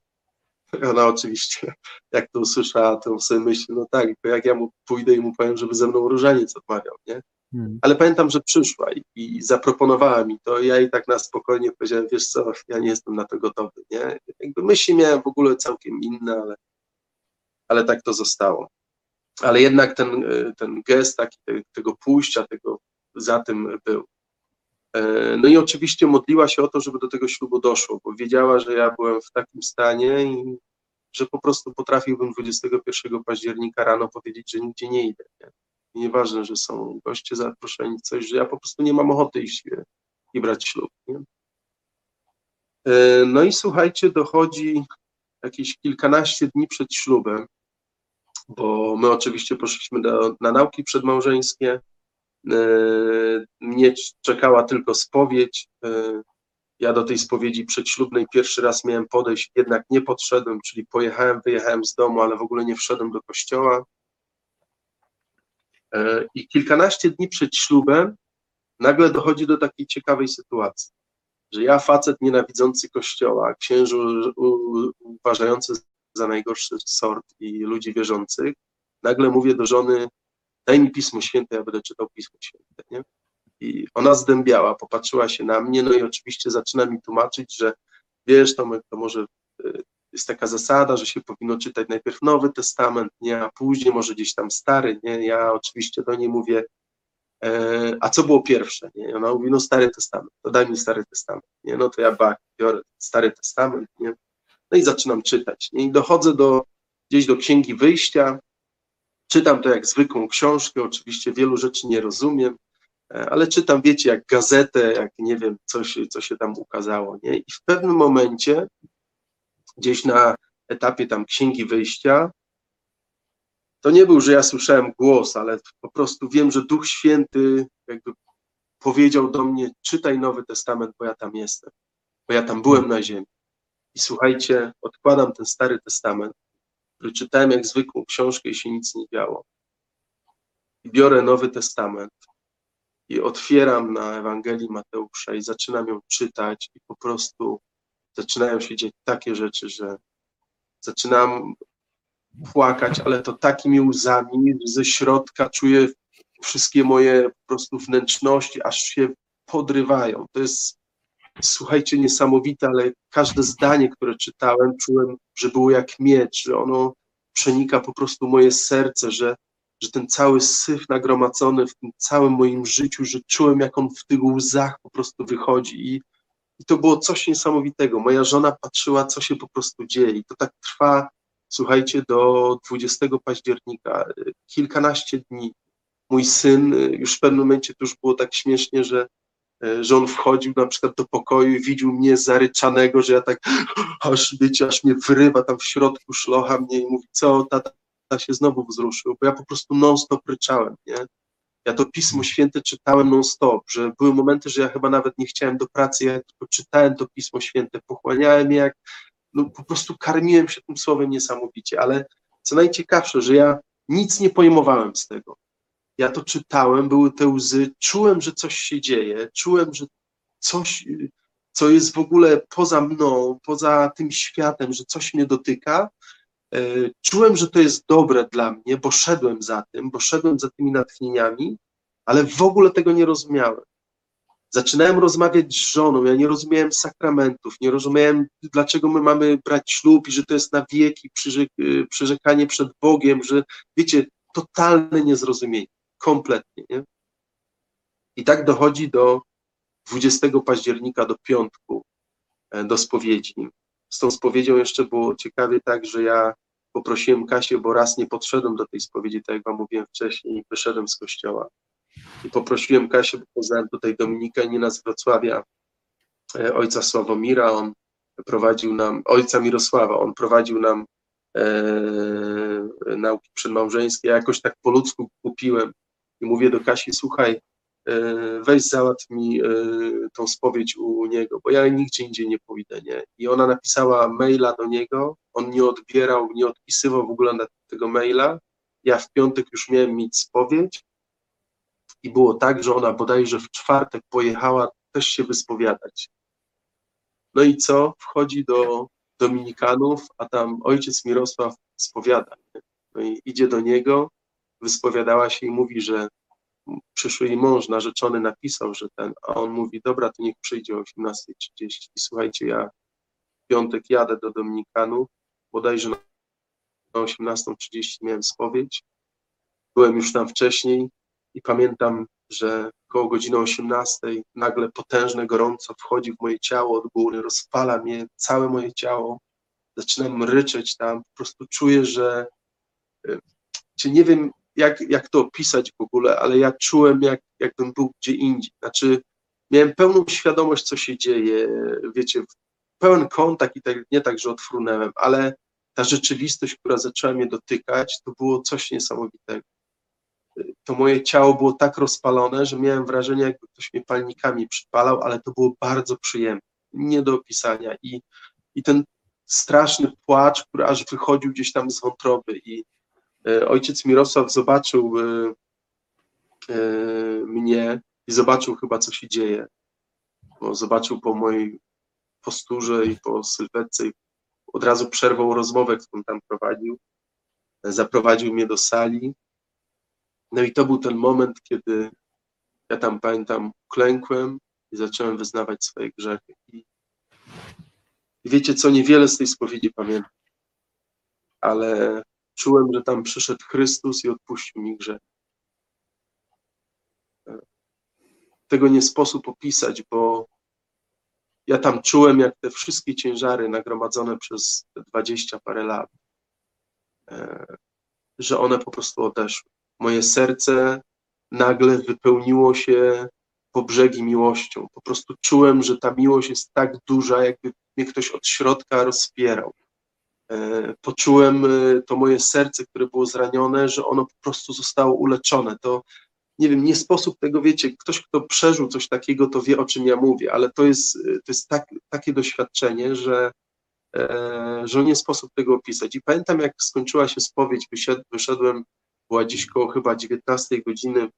Ona oczywiście, jak to usłyszała, to sobie myśli, no tak, to jak ja mu pójdę i mu powiem, żeby ze mną różaniec odmawiał, nie? Mhm. Ale pamiętam, że przyszła i, i zaproponowała mi to. Ja jej tak na spokojnie powiedziałem, wiesz co, ja nie jestem na to gotowy, nie? Jakby myśli miałem w ogóle całkiem inne, ale, ale tak to zostało. Ale jednak ten, e, ten gest taki te, tego pójścia, tego za tym był. E, No i oczywiście modliła się o to, żeby do tego ślubu doszło, bo wiedziała, że ja byłem w takim stanie i że po prostu potrafiłbym 21 października rano powiedzieć, że nigdzie nie idę. Nie? Nieważne, że są goście zaproszeni, coś, że ja po prostu nie mam ochoty iść i brać ślub. Nie? E, No i słuchajcie, dochodzi jakieś kilkanaście dni przed ślubem, bo my oczywiście poszliśmy do, na nauki przedmałżeńskie. E, Mnie czekała tylko spowiedź. E, Ja do tej spowiedzi przedślubnej pierwszy raz miałem podejść, jednak nie podszedłem, czyli pojechałem, wyjechałem z domu, ale w ogóle nie wszedłem do kościoła. E, I kilkanaście dni przed ślubem nagle dochodzi do takiej ciekawej sytuacji, że ja, facet nienawidzący kościoła, księżu uważający za najgorszy sort i ludzi wierzących, nagle mówię do żony, daj mi Pismo Święte, ja będę czytał Pismo Święte, nie? I ona zdębiała, popatrzyła się na mnie, no i oczywiście zaczyna mi tłumaczyć, że wiesz, Tomek, to może y, jest taka zasada, że się powinno czytać najpierw Nowy Testament, nie, a później może gdzieś tam Stary, nie, ja oczywiście do niej mówię, e, a co było pierwsze, nie, ona mówi, no Stary Testament, to daj mi Stary Testament, nie, no to ja bak, biorę Stary Testament, nie, no i zaczynam czytać, i dochodzę do, gdzieś do Księgi Wyjścia, czytam to jak zwykłą książkę, oczywiście wielu rzeczy nie rozumiem, e, ale czytam, wiecie, jak gazetę, jak nie wiem, co się, co się tam ukazało, nie, i w pewnym momencie gdzieś na etapie tam księgi wyjścia, to nie był, że ja słyszałem głos, ale po prostu wiem, że Duch Święty jakby powiedział do mnie, czytaj Nowy Testament, bo ja tam jestem, bo ja tam byłem na ziemi. I słuchajcie, odkładam ten Stary Testament, który czytałem jak zwykłą książkę i się nic nie działo. I biorę Nowy Testament i otwieram na Ewangelii Mateusza i zaczynam ją czytać i po prostu zaczynają się dziać takie rzeczy, że zaczynam płakać, ale to takimi łzami, ze środka czuję wszystkie moje po prostu wnętrzności, aż się podrywają. To jest, słuchajcie, niesamowite, ale każde zdanie, które czytałem, czułem, że było jak miecz, że ono przenika po prostu moje serce, że, że ten cały syf nagromadzony w tym całym moim życiu, że czułem, jak on w tych łzach po prostu wychodzi i i to było coś niesamowitego. Moja żona patrzyła, co się po prostu dzieje. I to tak trwa, słuchajcie, do 20 października, kilkanaście dni. Mój syn, y, już w pewnym momencie to już było tak śmiesznie, że że on wchodził na przykład do pokoju i widział mnie zaryczanego, że ja tak, aż wiecie, aż mnie wyrywa tam w środku, szlocha mnie i mówi, co, tata się znowu wzruszył, bo ja po prostu non-stop ryczałem, nie? Ja to Pismo Święte czytałem non-stop, że były momenty, że ja chyba nawet nie chciałem do pracy, ja tylko czytałem to Pismo Święte, pochłaniałem je jak, no po prostu karmiłem się tym słowem niesamowicie, ale co najciekawsze, że ja nic nie pojmowałem z tego. Ja to czytałem, były te łzy, czułem, że coś się dzieje, czułem, że coś, co jest w ogóle poza mną, poza tym światem, że coś mnie dotyka. E, czułem, że to jest dobre dla mnie, bo szedłem za tym, bo szedłem za tymi natchnieniami, ale w ogóle tego nie rozumiałem. Zaczynałem rozmawiać z żoną, ja nie rozumiałem sakramentów, nie rozumiałem, dlaczego my mamy brać ślub i że to jest na wieki przyrzek, przyrzekanie przed Bogiem, że wiecie, totalne niezrozumienie, kompletnie. Nie? I tak dochodzi do 20 października, do piątku, e, do spowiedzi. Z tą spowiedzią jeszcze było ciekawie tak, że ja poprosiłem Kasię, bo raz nie podszedłem do tej spowiedzi, tak jak wam mówiłem wcześniej, i wyszedłem z kościoła i poprosiłem Kasię, bo poznałem tutaj Dominika Nina z Wrocławia, e, ojca Sławomira, on prowadził nam, ojca Mirosława, on prowadził nam e, nauki przedmałżeńskie, ja jakoś tak po ludzku kupiłem i mówię do Kasi, słuchaj, e, weź załatw mi e, tą spowiedź u niego, bo ja nigdzie indziej nie pójdę, nie? I ona napisała maila do niego, on nie odbierał, nie odpisywał w ogóle na tego maila, ja w piątek już miałem mieć spowiedź, i było tak, że ona bodajże w czwartek pojechała też się wyspowiadać. No i co? Wchodzi do Dominikanów, a tam ojciec Mirosław spowiada. No i idzie do niego, wyspowiadała się i mówi, że przyszły jej mąż narzeczony napisał, że ten, a on mówi, dobra, to niech przyjdzie o 18.30 i słuchajcie, ja w piątek jadę do Dominikanów, bodajże na 18.30 miałem spowiedź, byłem już tam wcześniej, i pamiętam, że koło godziny 18 nagle potężne gorąco wchodzi w moje ciało od góry, rozpala mnie całe moje ciało, zaczynam ryczeć tam, po prostu czuję, że y, czy nie wiem, jak, jak to opisać w ogóle, ale ja czułem, jak, jakbym był gdzie indziej. Znaczy, miałem pełną świadomość, co się dzieje, wiecie, pełen kontakt i tak, nie tak, że odfrunęłem, ale ta rzeczywistość, która zaczęła mnie dotykać, to było coś niesamowitego to moje ciało było tak rozpalone, że miałem wrażenie, jakby ktoś mnie palnikami przypalał, ale to było bardzo przyjemne, nie do opisania. I, i ten straszny płacz, który aż wychodził gdzieś tam z wątroby. I ojciec Mirosław zobaczył e, e, mnie i zobaczył chyba, co się dzieje. Bo zobaczył po mojej posturze i po sylwetce i od razu przerwał rozmowę, którą tam prowadził. Zaprowadził mnie do sali, no i to był ten moment, kiedy ja tam pamiętam, klękłem i zacząłem wyznawać swoje grzechy. I wiecie co, niewiele z tej spowiedzi pamiętam, ale czułem, że tam przyszedł Chrystus i odpuścił mi grzech. Tego nie sposób opisać, bo ja tam czułem, jak te wszystkie ciężary nagromadzone przez dwadzieścia parę lat, e, że one po prostu odeszły moje serce nagle wypełniło się po brzegi miłością. Po prostu czułem, że ta miłość jest tak duża, jakby mnie ktoś od środka rozpierał. E, poczułem e, to moje serce, które było zranione, że ono po prostu zostało uleczone. To nie wiem, nie sposób tego, wiecie, ktoś, kto przeżył coś takiego, to wie, o czym ja mówię, ale to jest, e, to jest tak, takie doświadczenie, że, że nie sposób tego opisać. I pamiętam, jak skończyła się spowiedź, wyszedłem była dziś koło chyba 19 godziny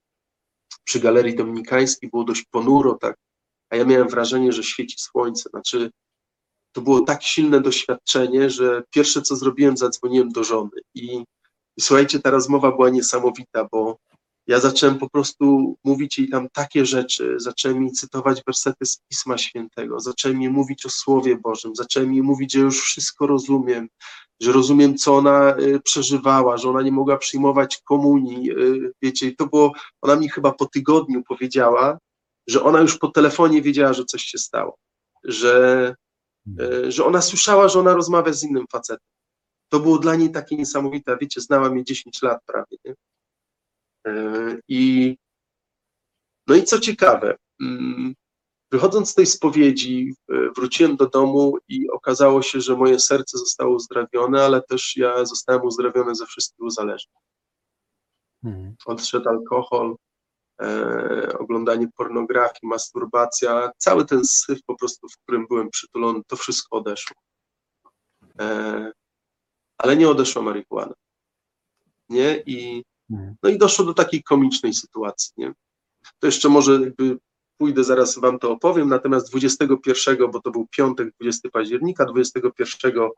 przy Galerii Dominikańskiej, było dość ponuro, tak, a ja miałem wrażenie, że świeci słońce, znaczy to było tak silne doświadczenie, że pierwsze co zrobiłem, zadzwoniłem do żony. I, i słuchajcie, ta rozmowa była niesamowita, bo ja zacząłem po prostu mówić jej tam takie rzeczy, zacząłem jej cytować wersety z Pisma Świętego, zacząłem jej mówić o Słowie Bożym, zacząłem jej mówić, że już wszystko rozumiem, że rozumiem, co ona y, przeżywała, że ona nie mogła przyjmować komunii, y, wiecie, i to było, ona mi chyba po tygodniu powiedziała, że ona już po telefonie wiedziała, że coś się stało, że, że ona słyszała, że ona rozmawia z innym facetem. To było dla niej takie niesamowite, wiecie, znała mnie 10 lat prawie, nie? I no i co ciekawe, mm, Wychodząc z tej spowiedzi, e, wróciłem do domu i okazało się, że moje serce zostało uzdrawione, ale też ja zostałem uzdrowiony ze wszystkich uzależnień. Mhm. Odszedł alkohol, e, oglądanie pornografii, masturbacja, cały ten syf po prostu, w którym byłem przytulony, to wszystko odeszło. E, ale nie odeszła marihuana. Nie? I, Mhm. no i doszło do takiej komicznej sytuacji. Nie? To jeszcze może jakby pójdę, zaraz wam to opowiem, natomiast 21, bo to był piątek, 20 października, 21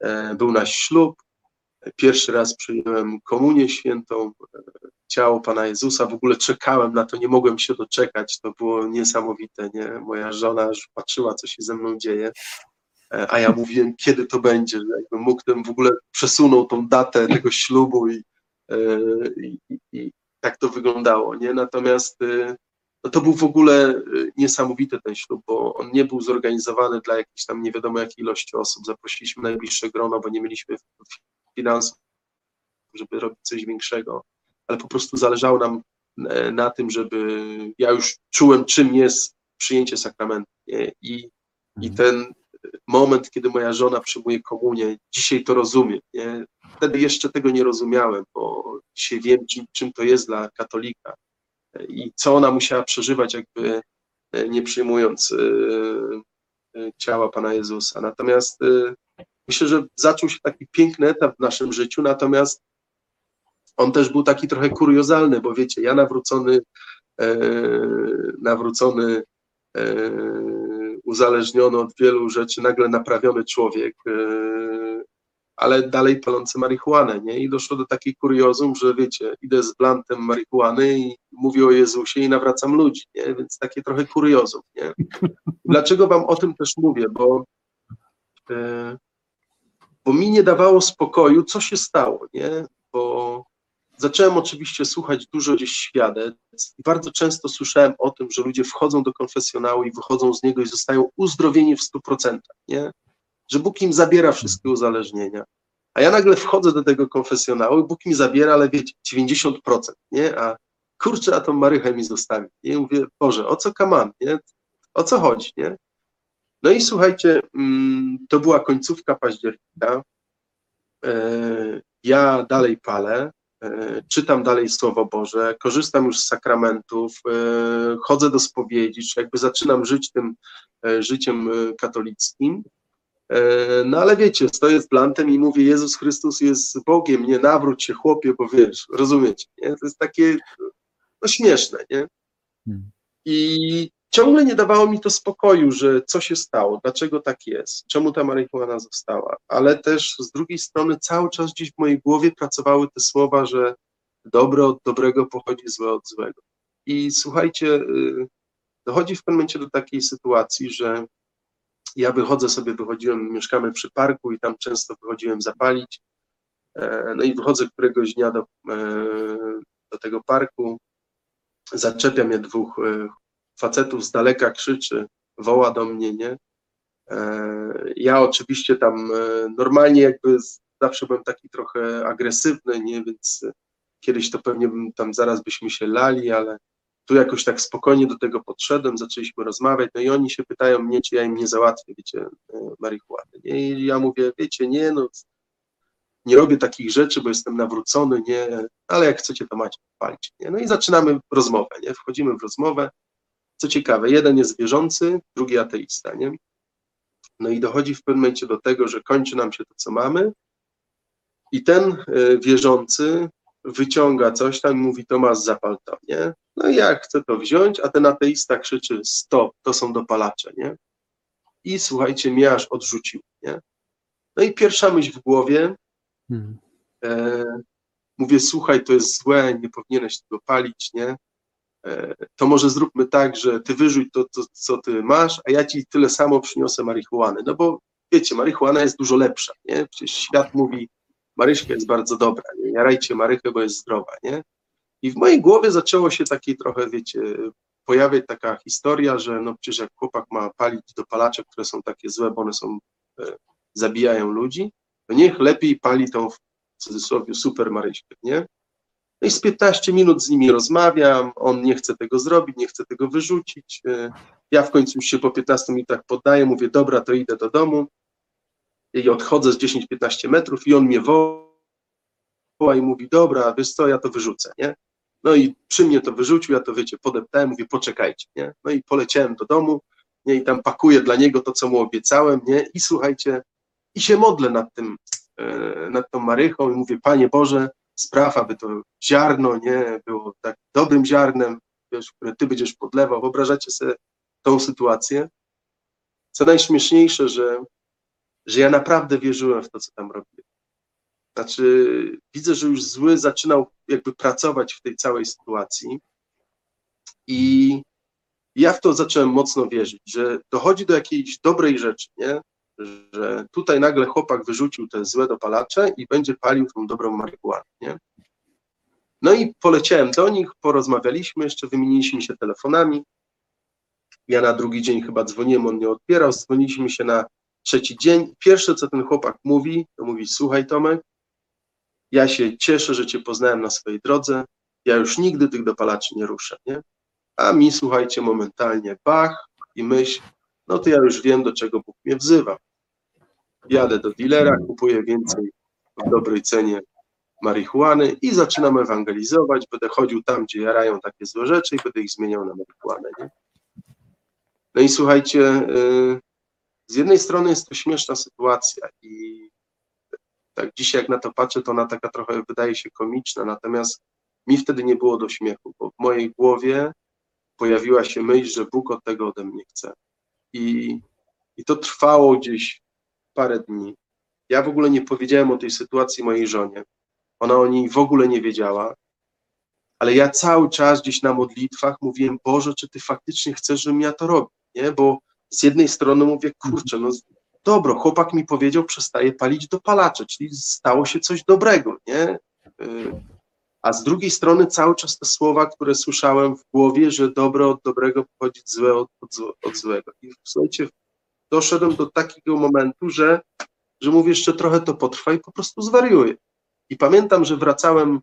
e, był nasz ślub, pierwszy raz przyjąłem komunię świętą, e, ciało Pana Jezusa, w ogóle czekałem na to, nie mogłem się doczekać, to było niesamowite, nie? Moja żona już patrzyła, co się ze mną dzieje, e, a ja mówiłem, kiedy to będzie, jakbym mógł, w ogóle przesunął tą datę tego ślubu i, e, i, i, tak to wyglądało, nie? Natomiast no to był w ogóle niesamowity ten ślub, bo on nie był zorganizowany dla jakiejś tam nie wiadomo jakiej ilości osób. Zaprosiliśmy najbliższe grono, bo nie mieliśmy finansów, żeby robić coś większego, ale po prostu zależało nam e, na tym, żeby ja już czułem, czym jest przyjęcie sakramentu. I, I ten moment, kiedy moja żona przyjmuje komunię, dzisiaj to rozumiem. Nie? Wtedy jeszcze tego nie rozumiałem, bo dzisiaj wiem, czym, czym to jest dla katolika i co ona musiała przeżywać, jakby e, nie przyjmując e, e, ciała Pana Jezusa. Natomiast e, myślę, że zaczął się taki piękny etap w naszym życiu, natomiast on też był taki trochę kuriozalny, bo wiecie, ja nawrócony, e, nawrócony, e, uzależniony od wielu rzeczy, nagle naprawiony człowiek, e, ale dalej palący marihuanę, nie? I doszło do takiej kuriozum, że wiecie, idę z blantem marihuany i mówię o Jezusie i nawracam ludzi, nie? Więc takie trochę kuriozum, nie? Dlaczego wam o tym też mówię? Bo, e, bo mi nie dawało spokoju, co się stało, nie? Bo zacząłem oczywiście słuchać dużo gdzieś świadectw i bardzo często słyszałem o tym, że ludzie wchodzą do konfesjonału i wychodzą z niego i zostają uzdrowieni w 100%, nie? Że Bóg im zabiera wszystkie uzależnienia. A ja nagle wchodzę do tego konfesjonału i Bóg mi zabiera, ale wiecie, 90%, nie? A kurczę, a tą Marychę mi zostawi. I mówię, Boże, o co kaman, nie? O co chodzi, nie? No i słuchajcie, mm, to była końcówka października. E, Ja dalej palę, e, czytam dalej Słowo Boże, korzystam już z sakramentów, e, chodzę do spowiedzi, czy jakby zaczynam żyć tym życiem katolickim. No ale wiecie, stoję z blantem i mówię, Jezus Chrystus jest Bogiem, nie nawróć się chłopie, bo wiesz, rozumiecie, nie? To jest takie no, śmieszne, nie? Hmm. I ciągle nie dawało mi to spokoju, że co się stało, dlaczego tak jest, czemu ta marihuana została, ale też z drugiej strony cały czas gdzieś w mojej głowie pracowały te słowa, że dobre od dobrego pochodzi, złe od złego. I słuchajcie, y, dochodzi w pewnym momencie do takiej sytuacji, że ja wychodzę sobie, wychodziłem, mieszkamy przy parku i tam często wychodziłem zapalić, E, no i wychodzę któregoś dnia do, e, do tego parku, zaczepia mnie dwóch e, facetów z daleka, krzyczy, woła do mnie, nie? E, Ja oczywiście tam e, normalnie jakby zawsze byłem taki trochę agresywny, nie? Więc e, kiedyś to pewnie bym tam zaraz byśmy się lali, ale tu jakoś tak spokojnie do tego podszedłem, zaczęliśmy rozmawiać, no i oni się pytają mnie, czy ja im nie załatwię, wiecie, marihuany, nie? I ja mówię, wiecie, nie, no nie robię takich rzeczy, bo jestem nawrócony, nie, ale jak chcecie, to macie, palić, nie? No i zaczynamy rozmowę, nie? Wchodzimy w rozmowę. Co ciekawe, jeden jest wierzący, drugi ateista, nie? No i dochodzi w pewnym momencie do tego, że kończy nam się to, co mamy i ten e, wierzący wyciąga coś tam i mówi, Tomasz, zapal to, nie? No i ja chcę to wziąć, a ten ateista krzyczy, stop, to są dopalacze, nie? I słuchajcie, mnie aż odrzucił, nie? No i pierwsza myśl w głowie, Mhm. e, mówię, słuchaj, to jest złe, nie powinieneś tego palić, nie? E, to może zróbmy tak, że ty wyrzuć to, to, co ty masz, a ja ci tyle samo przyniosę marihuany. No bo wiecie, marihuana jest dużo lepsza, nie? Przecież świat mówi, Maryśka jest bardzo dobra, nie? Jarajcie Marychę, bo jest zdrowa, nie? I w mojej głowie zaczęło się takie trochę, wiecie, pojawiać taka historia, że no przecież jak chłopak ma palić dopalacze, które są takie złe, bo one są, e, zabijają ludzi, to niech lepiej pali tą w cudzysłowie super Maryśkę, nie? No i z 15 minut z nimi rozmawiam, on nie chce tego zrobić, nie chce tego wyrzucić. E, Ja w końcu już się po 15 minutach poddaję, mówię, dobra, to idę do domu i odchodzę z 10-15 metrów i on mnie woła i mówi, dobra, wiesz co, ja to wyrzucę, nie? No i przy mnie to wyrzucił, ja to wiecie, podeptałem, mówię, poczekajcie, nie? No i poleciałem do domu, nie? I tam pakuję dla niego to, co mu obiecałem, nie? I słuchajcie, i się modlę nad tym, e, nad tą Marychą i mówię, Panie Boże, spraw, aby to ziarno, nie, było tak dobrym ziarnem, wiesz, które Ty będziesz podlewał. Wyobrażacie sobie tą sytuację? Co najśmieszniejsze, że, że ja naprawdę wierzyłem w to, co tam robię. Znaczy, widzę, że już zły zaczynał jakby pracować w tej całej sytuacji i ja w to zacząłem mocno wierzyć, że dochodzi do jakiejś dobrej rzeczy, nie? Że tutaj nagle chłopak wyrzucił te złe dopalacze i będzie palił tą dobrą marihuanę, nie? No i poleciałem do nich, porozmawialiśmy, jeszcze wymieniliśmy się telefonami. Ja na drugi dzień chyba dzwoniłem, on nie odbierał, dzwoniliśmy się na trzeci dzień. Pierwsze, co ten chłopak mówi, to mówi, słuchaj Tomek, ja się cieszę, że cię poznałem na swojej drodze, ja już nigdy tych dopalaczy nie ruszę, nie? A mi, słuchajcie, momentalnie bach i myśl, no to ja już wiem, do czego Bóg mnie wzywa. Jadę do dealera, kupuję więcej w dobrej cenie marihuany i zaczynam ewangelizować. Będę chodził tam, gdzie jarają takie złe rzeczy i będę ich zmieniał na marihuanę. Nie? No i słuchajcie, yy, z jednej strony jest to śmieszna sytuacja i tak dzisiaj jak na to patrzę, to ona taka trochę wydaje się komiczna, natomiast mi wtedy nie było do śmiechu, bo w mojej głowie pojawiła się myśl, że Bóg od tego ode mnie chce. I, i to trwało gdzieś parę dni. Ja w ogóle nie powiedziałem o tej sytuacji mojej żonie. Ona o niej w ogóle nie wiedziała, ale ja cały czas gdzieś na modlitwach mówiłem, Boże, czy Ty faktycznie chcesz, żebym ja to robił, nie? Bo z jednej strony mówię, kurczę, no dobro, chłopak mi powiedział, przestaje palić dopalacze, czyli stało się coś dobrego, nie? Y, A z drugiej strony cały czas te słowa, które słyszałem w głowie, że dobro od dobrego pochodzi złe od, od, od złego. I słuchajcie, doszedłem do takiego momentu, że, że mówię, jeszcze trochę to potrwa i po prostu zwariuję. I pamiętam, że wracałem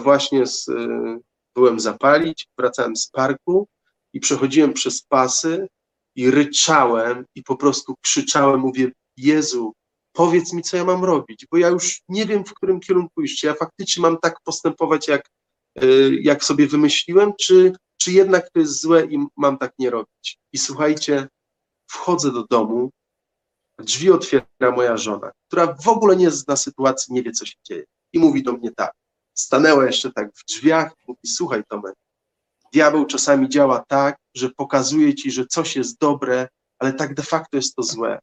właśnie z, y, byłem zapalić, wracałem z parku i przechodziłem przez pasy i ryczałem i po prostu krzyczałem, mówię, Jezu, powiedz mi, co ja mam robić, bo ja już nie wiem, w którym kierunku iść. Ja faktycznie mam tak postępować, jak, y, jak sobie wymyśliłem, czy, czy jednak to jest złe i mam tak nie robić. I słuchajcie, wchodzę do domu, drzwi otwiera moja żona, która w ogóle nie zna sytuacji, nie wie, co się dzieje. I mówi do mnie tak, stanęła jeszcze tak w drzwiach, mówi, słuchaj Tomek, diabeł czasami działa tak, że pokazuje ci, że coś jest dobre, ale tak de facto jest to złe.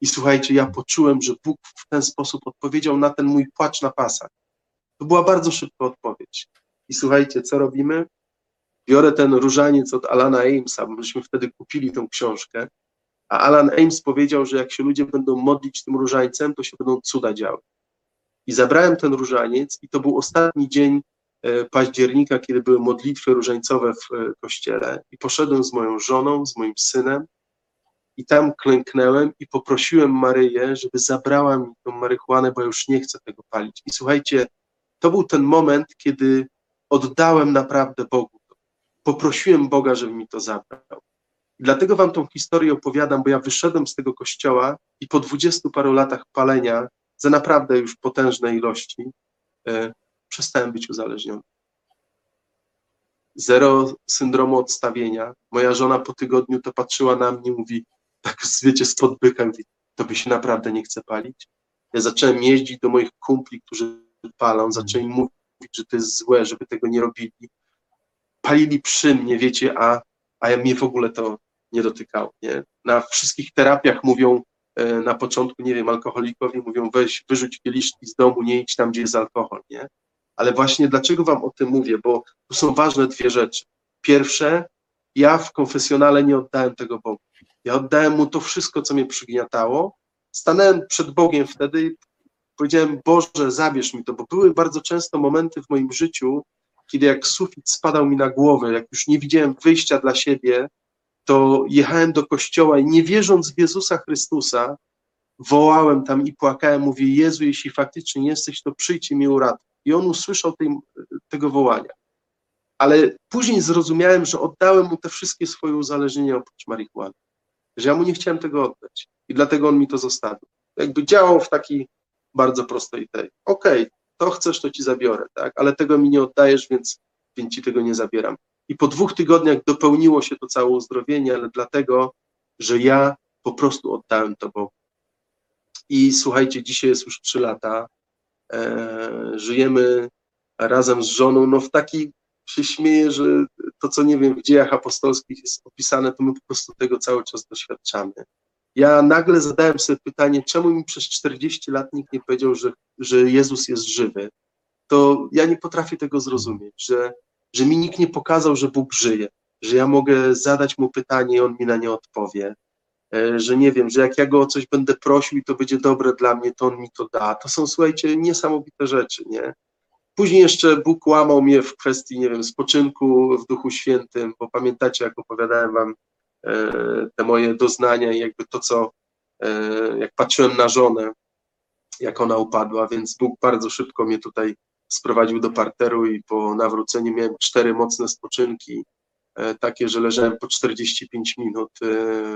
I słuchajcie, ja poczułem, że Bóg w ten sposób odpowiedział na ten mój płacz na pasach. To była bardzo szybka odpowiedź. I słuchajcie, co robimy? Biorę ten różaniec od Alana Amesa, myśmy wtedy kupili tą książkę, a Alan Ames powiedział, że jak się ludzie będą modlić tym różańcem, to się będą cuda działy. I zabrałem ten różaniec i to był ostatni dzień e, października, kiedy były modlitwy różańcowe w e, kościele i poszedłem z moją żoną, z moim synem i tam klęknęłem i poprosiłem Maryję, żeby zabrała mi tą marihuanę, bo już nie chcę tego palić. I słuchajcie, to był ten moment, kiedy oddałem naprawdę Bogu. Poprosiłem Boga, żeby mi to zabrał. I dlatego wam tą historię opowiadam, bo ja wyszedłem z tego kościoła i po dwudziestu paru latach palenia za naprawdę już potężne ilości e, przestałem być uzależniony. Zero syndromu odstawienia. Moja żona po tygodniu to patrzyła na mnie, mówi, tak wiecie, spod byka, mówi, tobie się naprawdę nie chce palić? Ja zacząłem jeździć do moich kumpli, którzy palą, zaczęli mówić, że to jest złe, żeby tego nie robili. Palili przy mnie, wiecie, a, a ja mnie w ogóle to nie dotykało. Nie? Na wszystkich terapiach mówią, e, na początku, nie wiem, alkoholikowi mówią, weź, wyrzuć kieliszki z domu, nie idź tam, gdzie jest alkohol, nie? Ale właśnie dlaczego wam o tym mówię? Bo tu są ważne dwie rzeczy. Pierwsze, ja w konfesjonale nie oddałem tego Bogu. Ja oddałem mu to wszystko, co mnie przygniatało. Stanąłem przed Bogiem wtedy i powiedziałem, Boże, zabierz mi to, bo były bardzo często momenty w moim życiu, kiedy jak sufit spadał mi na głowę, jak już nie widziałem wyjścia dla siebie, to jechałem do kościoła i nie wierząc w Jezusa Chrystusa, wołałem tam i płakałem, mówię, Jezu, jeśli faktycznie jesteś, to przyjdź i mnie uratuj. i on usłyszał tej, tego wołania. Ale później zrozumiałem, że oddałem mu te wszystkie swoje uzależnienia oprócz marihuany, że ja mu nie chciałem tego oddać i dlatego on mi to zostawił. Jakby działał w taki bardzo prostej tej, okej, okay, to chcesz, to ci zabiorę, tak, ale tego mi nie oddajesz, więc, więc ci tego nie zabieram. I po dwóch tygodniach dopełniło się to całe uzdrowienie, ale dlatego, że ja po prostu oddałem to Bogu. I słuchajcie, dzisiaj jest już trzy lata, e, żyjemy razem z żoną, no w taki się śmieję, że to, co nie wiem, w dziejach apostolskich jest opisane, to my po prostu tego cały czas doświadczamy. Ja nagle zadałem sobie pytanie, czemu mi przez 40 lat nikt nie powiedział, że, że Jezus jest żywy. To ja nie potrafię tego zrozumieć, że, że mi nikt nie pokazał, że Bóg żyje, że ja mogę zadać mu pytanie i on mi na nie odpowie, e, że nie wiem, że jak ja go o coś będę prosił i to będzie dobre dla mnie, to on mi to da. To są, słuchajcie, niesamowite rzeczy, nie? Później jeszcze Bóg łamał mnie w kwestii, nie wiem, spoczynku w Duchu Świętym, bo pamiętacie, jak opowiadałem wam e, te moje doznania i jakby to, co, e, jak patrzyłem na żonę, jak ona upadła, więc Bóg bardzo szybko mnie tutaj sprowadził do parteru i po nawróceniu miałem cztery mocne spoczynki, e, takie, że leżałem po 45 minut,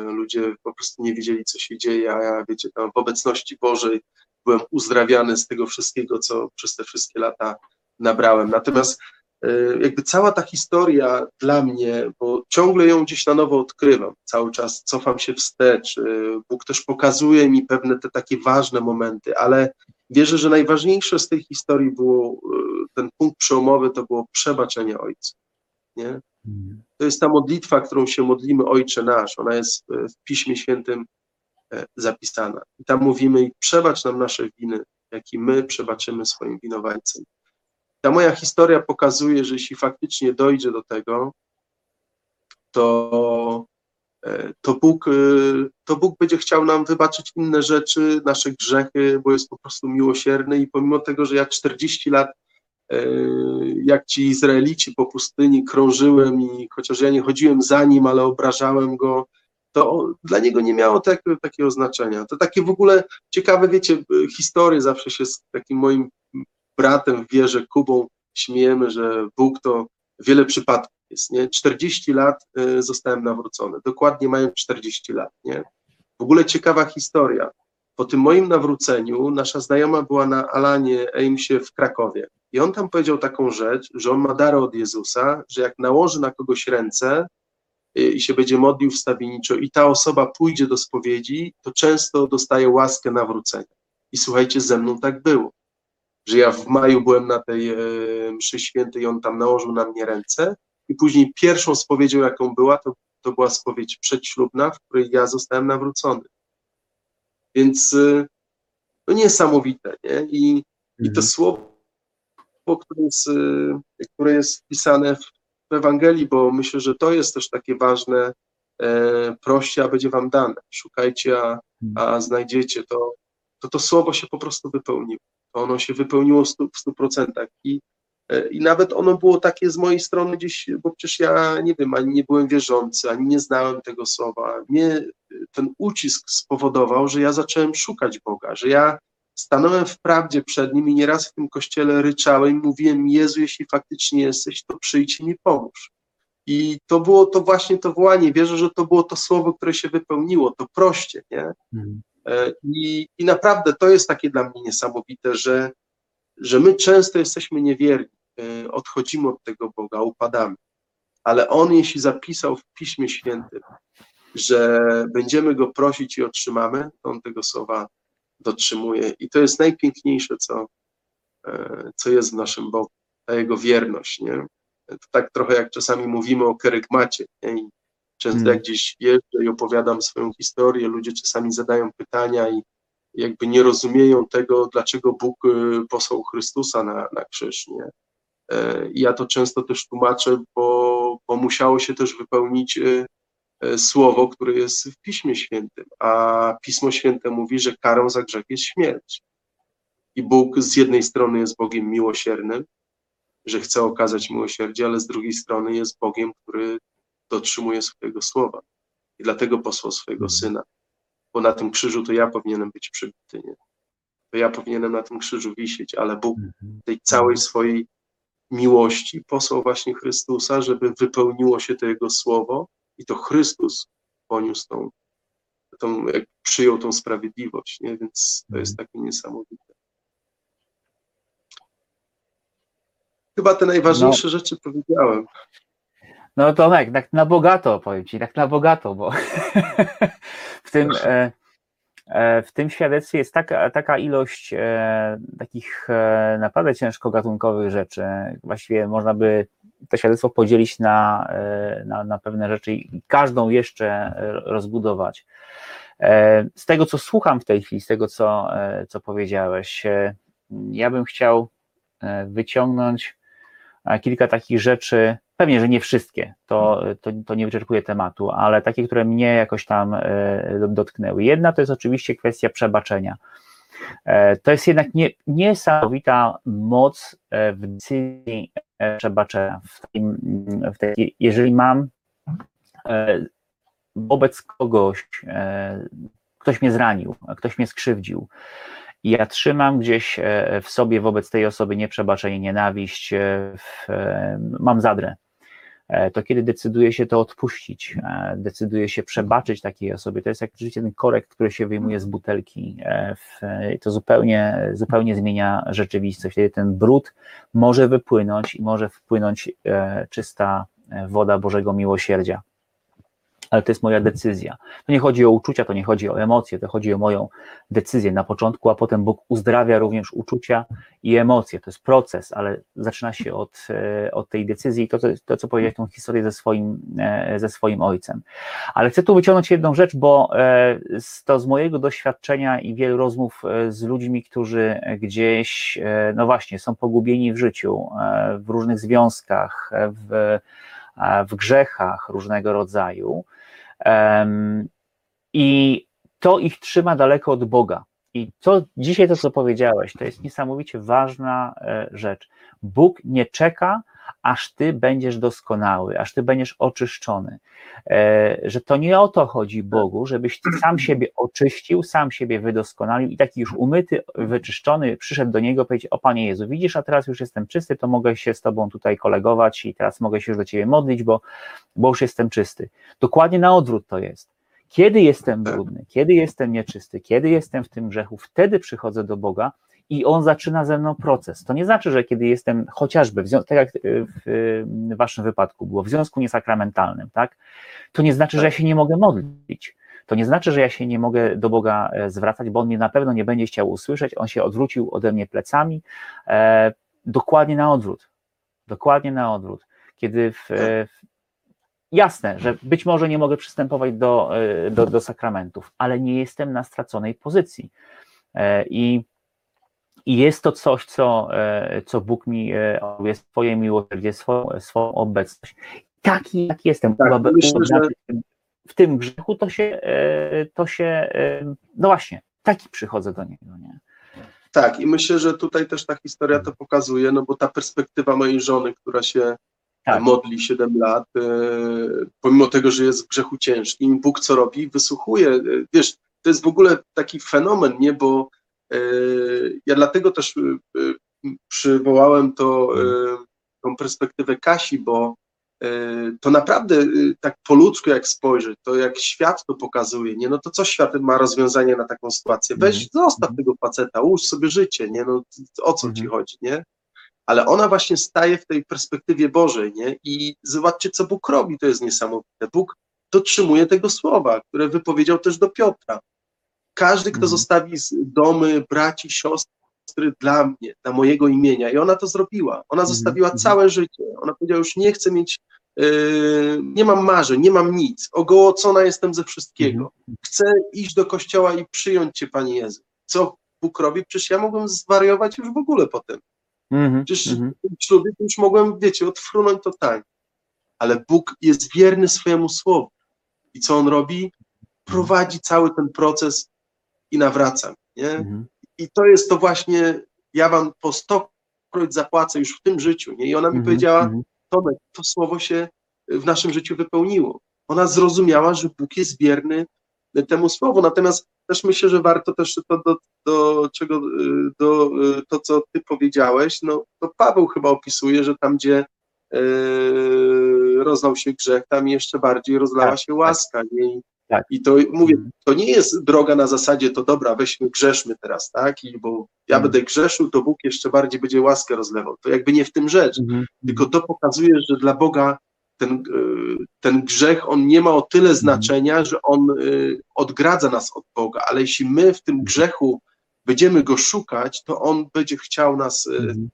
ludzie po prostu nie wiedzieli, co się dzieje, a ja, wiecie, tam w obecności Bożej byłem uzdrawiany z tego wszystkiego, co przez te wszystkie lata nabrałem. Natomiast e, jakby cała ta historia dla mnie, bo ciągle ją gdzieś na nowo odkrywam, cały czas cofam się wstecz, e, Bóg też pokazuje mi pewne te takie ważne momenty, ale wierzę, że najważniejsze z tej historii było, e, ten punkt przełomowy to było przebaczenie Ojca, nie? To jest ta modlitwa, którą się modlimy Ojcze Nasz, ona jest w Piśmie Świętym zapisana. I tam mówimy, przebacz nam nasze winy, jak i my przebaczymy swoim winowajcom. Ta moja historia pokazuje, że jeśli faktycznie dojdzie do tego, to, e, to, Bóg, e, to Bóg będzie chciał nam wybaczyć inne rzeczy, nasze grzechy, bo jest po prostu miłosierny i pomimo tego, że ja 40 lat e, jak ci Izraelici po pustyni krążyłem i chociaż ja nie chodziłem za nim, ale obrażałem go, to dla niego nie miało tak, takiego znaczenia. To takie w ogóle ciekawe, wiecie, historie zawsze się z takim moim bratem w wierze Kubą śmiejemy, że Bóg to wiele przypadków jest, nie? 40 lat y, zostałem nawrócony, dokładnie mają 40 lat, nie? W ogóle ciekawa historia. Po tym moim nawróceniu nasza znajoma była na Alanie Eimsie w Krakowie i on tam powiedział taką rzecz, że on ma darę od Jezusa, że jak nałoży na kogoś ręce y, i się będzie modlił wstawienniczo i ta osoba pójdzie do spowiedzi, to często dostaje łaskę nawrócenia. I słuchajcie, ze mną tak było że ja w maju byłem na tej e, mszy świętej, on tam nałożył na mnie ręce i później pierwszą spowiedzią, jaką była, to, to była spowiedź przedślubna, w której ja zostałem nawrócony. Więc no niesamowite, nie? I, mhm. i to mhm. słowo, które jest, e, które jest wpisane w, w Ewangelii, bo myślę, że to jest też takie ważne, proście, a będzie wam dane. Szukajcie, a, a mhm. znajdziecie. To, to to słowo się po prostu wypełniło ono się wypełniło w 100%. I, e, I nawet ono było takie z mojej strony gdzieś, bo przecież ja nie wiem, ani nie byłem wierzący, ani nie znałem tego słowa. Mnie e, ten ucisk spowodował, że ja zacząłem szukać Boga, że ja stanąłem w prawdzie przed nim i nieraz w tym kościele ryczałem i mówiłem, Jezu, jeśli faktycznie jesteś, to przyjdź i mi pomóż. I to było to właśnie to wołanie. Wierzę, że to było to słowo, które się wypełniło, to proście, nie? E, I, I naprawdę to jest takie dla mnie niesamowite, że, że my często jesteśmy niewierni, e, odchodzimy od tego Boga, upadamy. Ale On, jeśli zapisał w Piśmie Świętym, że będziemy Go prosić i otrzymamy, to On tego słowa dotrzymuje. I to jest najpiękniejsze, co, e, co jest w naszym Bogu, ta Jego wierność. Nie? To tak trochę jak czasami mówimy o kerygmacie. Nie? Często hmm. jak gdzieś jeżdżę i opowiadam swoją historię, ludzie czasami zadają pytania i jakby nie rozumieją tego, dlaczego Bóg y, posłał Chrystusa na, na krzyż. Nie? E, ja to często też tłumaczę, bo, bo musiało się też wypełnić y, y, słowo, które jest w Piśmie Świętym, a Pismo Święte mówi, że karą za grzech jest śmierć. I Bóg z jednej strony jest Bogiem miłosiernym, że chce okazać miłosierdzie, ale z drugiej strony jest Bogiem, który dotrzymuje swojego słowa. I dlatego posłał swojego mhm. syna, bo na tym krzyżu to ja powinienem być przybity. Nie? to ja powinienem na tym krzyżu wisieć, ale Bóg Mhm. tej całej swojej miłości posłał właśnie Chrystusa, żeby wypełniło się to Jego słowo i to Chrystus poniósł tą, tą jak przyjął tą sprawiedliwość, nie? więc to jest takie niesamowite. Chyba te najważniejsze rzeczy powiedziałem. No Tomek, tak na bogato powiem Ci, tak na bogato, bo w tym, e, e, w tym świadectwie jest taka, taka ilość e, takich naprawdę ciężko gatunkowych rzeczy. Właściwie można by to świadectwo podzielić na, na, na pewne rzeczy i każdą jeszcze rozbudować. Z tego, co słucham w tej chwili, z tego, co, co powiedziałeś, ja bym chciał wyciągnąć kilka takich rzeczy, pewnie, że nie wszystkie, to, to, to nie wyczerpuje tematu, ale takie, które mnie jakoś tam e, dotknęły. Jedna to jest oczywiście kwestia przebaczenia. E, To jest jednak nie, niesamowita moc e, w decyzji przebaczenia. W takim, w takiej, jeżeli mam wobec kogoś, ktoś mnie zranił, ktoś mnie skrzywdził, i ja trzymam gdzieś w sobie wobec tej osoby nieprzebaczenie, nienawiść, w, mam zadrę, to kiedy decyduję się to odpuścić, e, decyduję się przebaczyć takiej osobie, to jest jak życie ten korek, który się wyjmuje z butelki, e, to zupełnie, zupełnie zmienia rzeczywistość, wtedy ten brud może wypłynąć i może wpłynąć e, czysta e, woda Bożego miłosierdzia ale to jest moja decyzja. To nie chodzi o uczucia, to nie chodzi o emocje, to chodzi o moją decyzję na początku, a potem Bóg uzdrawia również uczucia i emocje. To jest proces, ale zaczyna się od, e, od tej decyzji i to, to, to, co powiedziałeś, tą historię ze swoim, e, ze swoim ojcem. Ale chcę tu wyciągnąć jedną rzecz, bo e, to z mojego doświadczenia i wielu rozmów z ludźmi, którzy gdzieś, no właśnie, są pogubieni w życiu, w różnych związkach, w, w grzechach różnego rodzaju. I to ich trzyma daleko od Boga. I to dzisiaj to, co powiedziałeś, to jest niesamowicie ważna e, rzecz. Bóg nie czeka, aż ty będziesz doskonały, aż ty będziesz oczyszczony. E, Że to nie o to chodzi Bogu, żebyś ty sam siebie oczyścił, sam siebie wydoskonalił i taki już umyty, wyczyszczony przyszedł do Niego i powiedział, o Panie Jezu, widzisz, a teraz już jestem czysty, to mogę się z Tobą tutaj kolegować i teraz mogę się już do Ciebie modlić, bo, bo już jestem czysty. Dokładnie na odwrót to jest. Kiedy jestem brudny, kiedy jestem nieczysty, kiedy jestem w tym grzechu, wtedy przychodzę do Boga i On zaczyna ze mną proces. To nie znaczy, że kiedy jestem chociażby, w tak jak y, w y, Waszym wypadku było, w związku niesakramentalnym, tak? To nie znaczy, że ja się nie mogę modlić. To nie znaczy, że ja się nie mogę do Boga e, zwracać, bo On mnie na pewno nie będzie chciał usłyszeć. On się odwrócił ode mnie plecami. E, dokładnie na odwrót. Dokładnie na odwrót. Kiedy w, e, w Jasne, że być może nie mogę przystępować do, e, do, do sakramentów, ale nie jestem na straconej pozycji. I, i jest to coś, co, e, co Bóg mi e, obiecuje, swoje miłosierdzie, swoją, swoją obecność. Taki, jak jestem, Tak, myślę, że- w tym grzechu, to się, e, to się, no właśnie, taki przychodzę do Niego. Nie? Tak, i myślę, że tutaj też ta historia to pokazuje, no bo ta perspektywa mojej żony, która się Tak. modli 7 lat, pomimo tego, że jest w grzechu ciężkim, Bóg co robi? Wysłuchuje. Wiesz, to jest w ogóle taki fenomen, nie? Bo ja dlatego też e, e, przywołałem to, e, tą perspektywę Kasi, bo e, to naprawdę e, tak po ludzku jak spojrzeć, to jak świat to pokazuje, nie? No to co świat ma rozwiązanie na taką sytuację? Weź, Mhm. zostaw tego faceta, ułóż sobie życie, nie? No o co ci Mhm. chodzi, nie? ale ona właśnie staje w tej perspektywie Bożej, nie? I zobaczcie, co Bóg robi, to jest niesamowite. Bóg dotrzymuje tego słowa, które wypowiedział też do Piotra. Każdy, kto Mhm. zostawi z- domy, braci, siostry dla mnie, dla mojego imienia, i ona to zrobiła. Ona zostawiła mhm. całe życie. Ona powiedziała, już nie chcę mieć, yy, nie mam marzeń, nie mam nic, ogołocona jestem ze wszystkiego. Chcę iść do kościoła i przyjąć Cię, Panie Jezu. Co Bóg robi? Przecież ja mogłem zwariować już w ogóle potem. Mhm, Przecież mhm. w ślubie już mogłem, wiecie, odfrunąć totalnie. Ale Bóg jest wierny swojemu słowu. I co On robi? Prowadzi cały ten proces i nawraca. Nie? Mhm. I to jest to właśnie, ja wam po stokroć zapłacę już w tym życiu. Nie? I ona mi Mhm, powiedziała, mhm. Tomek, to słowo się w naszym życiu wypełniło. Ona zrozumiała, że Bóg jest wierny temu słowu. Natomiast też myślę, że warto też to, do, do czego, do, to, co ty powiedziałeś, no to Paweł chyba opisuje, że tam, gdzie rozlał się grzech, tam jeszcze bardziej rozlała Tak, się łaska. Nie? Tak. I to mówię, Mhm. to nie jest droga na zasadzie, to dobra, weźmy grzeszmy teraz, tak? I bo ja Mhm. będę grzeszył, to Bóg jeszcze bardziej będzie łaskę rozlewał. To jakby nie w tym rzecz. Mhm. Tylko to pokazuje, że dla Boga ten, y, ten grzech, on nie ma o tyle znaczenia, że on y, odgradza nas od Boga, ale jeśli my w tym grzechu będziemy go szukać, to on będzie chciał nas y, Mhm.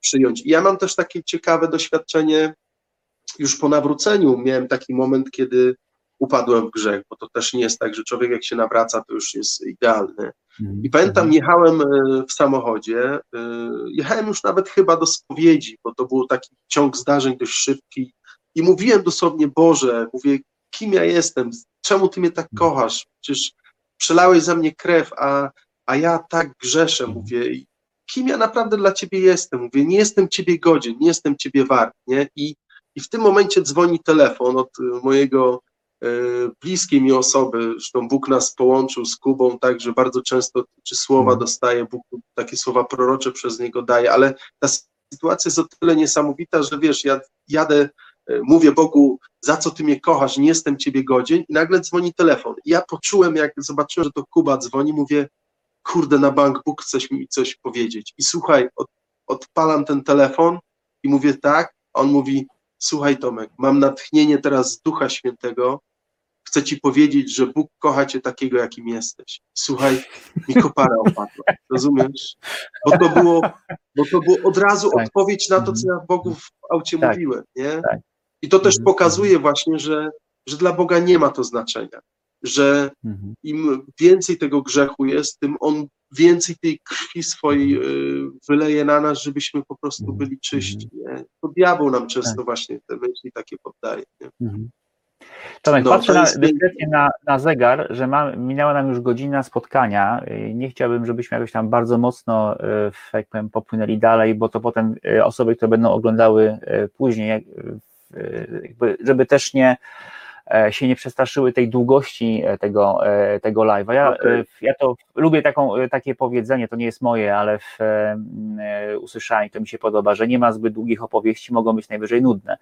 przyjąć. I ja mam też takie ciekawe doświadczenie już po nawróceniu. Miałem taki moment, kiedy upadłem w grzech, bo to też nie jest tak, że człowiek jak się nawraca, to już jest idealny. Mhm. I pamiętam, jechałem e, w samochodzie, e, jechałem już nawet chyba do spowiedzi, bo to był taki ciąg zdarzeń dość szybki. I mówiłem dosłownie, Boże, mówię, kim ja jestem, czemu Ty mnie tak kochasz, przecież przelałeś za mnie krew, a, a ja tak grzeszę, mówię, kim ja naprawdę dla Ciebie jestem, mówię, nie jestem Ciebie godzien, nie jestem Ciebie wart, nie, i, i w tym momencie dzwoni telefon od e, mojego e, bliskiej mi osoby, zresztą Bóg nas połączył z Kubą, tak, że bardzo często czy słowa Mhm. dostaje, Bóg takie słowa prorocze przez niego daje, ale ta sytuacja jest o tyle niesamowita, że wiesz, ja jadę, e, mówię Bogu, za co Ty mnie kochasz, nie jestem Ciebie godzien i nagle dzwoni telefon. I ja poczułem, jak zobaczyłem, że to Kuba dzwoni, mówię, kurde, na bank Bóg chce mi coś powiedzieć. I słuchaj, od, odpalam ten telefon i mówię tak, a on mówi, słuchaj Tomek, mam natchnienie teraz z Ducha Świętego, chcę ci powiedzieć, że Bóg kocha cię takiego, jakim jesteś. Słuchaj, mi kopara opadła, rozumiesz? Bo to było, bo to było od razu Tak. odpowiedź na to, co ja Bogu w aucie Tak. mówiłem, nie? Tak. I to też Mhm. pokazuje właśnie, że, że dla Boga nie ma to znaczenia, że Mhm. im więcej tego grzechu jest, tym On więcej tej krwi swojej y, wyleje na nas, żebyśmy po prostu Mhm. byli czyści. Nie? To diabeł nam często Tak. właśnie te myśli takie poddaje. Nie? Tomek, No, patrzę na, jest dyskretnie na, na zegar, że minęła nam już godzina spotkania. Y, Nie chciałbym, żebyśmy jakoś tam bardzo mocno y, jak powiem, popłynęli dalej, bo to potem y, osoby, które będą oglądały później, jak- jakby, żeby też nie się nie przestraszyły tej długości e, tego, e, tego live'a. Ja, e, ja to lubię taką, e, takie powiedzenie, to nie jest moje, ale w, e, e, usłyszałem i to mi się podoba, że nie ma zbyt długich opowieści, mogą być najwyżej nudne,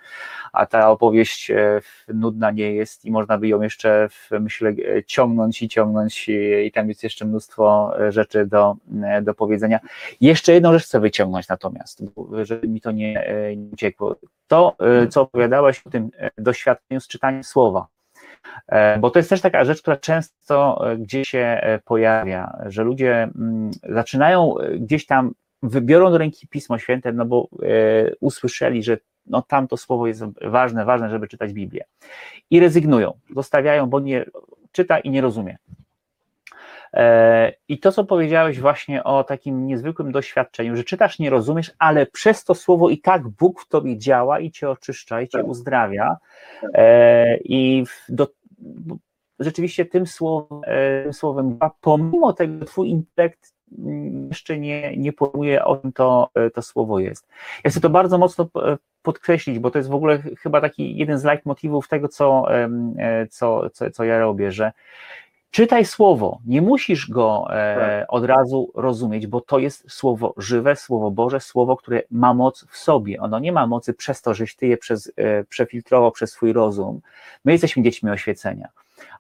a ta opowieść e, nudna nie jest i można by ją jeszcze, w, myślę, e, ciągnąć i ciągnąć i, i tam jest jeszcze mnóstwo e, rzeczy do, e, do powiedzenia. Jeszcze jedną rzecz chcę wyciągnąć natomiast, żeby mi to nie, e, nie uciekło. To, e, co opowiadałeś o tym e, doświadczeniu z czytaniem słowa, E, Bo to jest też taka rzecz, która często e, gdzieś się e, pojawia, że ludzie mm, zaczynają e, gdzieś tam, wybiorą do ręki Pismo Święte, no bo e, usłyszeli, że no tamto słowo jest ważne, ważne, żeby czytać Biblię. I rezygnują, zostawiają, bo nie czyta i nie rozumie. E, I to, co powiedziałeś właśnie o takim niezwykłym doświadczeniu, że czytasz, nie rozumiesz, ale przez to słowo i tak Bóg w tobie działa i cię oczyszcza i cię uzdrawia. E, I do, rzeczywiście tym słowem, e, tym słowem, pomimo tego, twój intelekt mm, jeszcze nie, nie pojmuje, o czym to, e, to słowo jest. Ja chcę to bardzo mocno e, podkreślić, bo to jest w ogóle ch- chyba taki jeden z leitmotywów tego, co, co, co, co ja robię, że czytaj słowo, nie musisz go e, od razu rozumieć, bo to jest słowo żywe, słowo Boże, słowo, które ma moc w sobie. Ono nie ma mocy przez to, żeś ty je przez, e, przefiltrował przez swój rozum. My jesteśmy dziećmi oświecenia,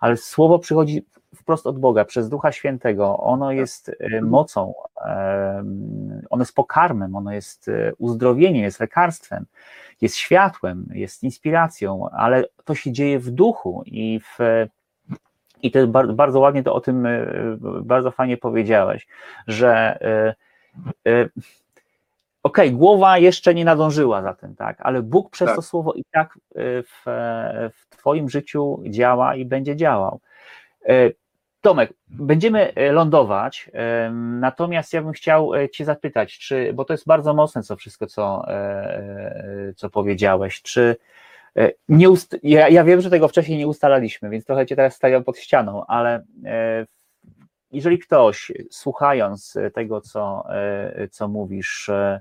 ale słowo przychodzi wprost od Boga, przez Ducha Świętego. Ono jest e, mocą, ono jest pokarmem, ono jest e, uzdrowieniem, jest lekarstwem, jest światłem, jest inspiracją, ale to się dzieje w duchu i w i to bardzo, ładnie to o tym e, bardzo fajnie powiedziałeś, że e, e, okej, głowa jeszcze nie nadążyła za tym, tak, ale Bóg przez Tak. to słowo i tak w, w Twoim życiu działa i będzie działał. Tomek, będziemy lądować, natomiast ja bym chciał Cię zapytać, czy, bo to jest bardzo mocne, co wszystko, co, co powiedziałeś, czy Nie ust- ja, ja wiem, że tego wcześniej nie ustalaliśmy, więc trochę cię teraz stawiam pod ścianą, ale e, jeżeli ktoś słuchając tego, co, e, co mówisz, e,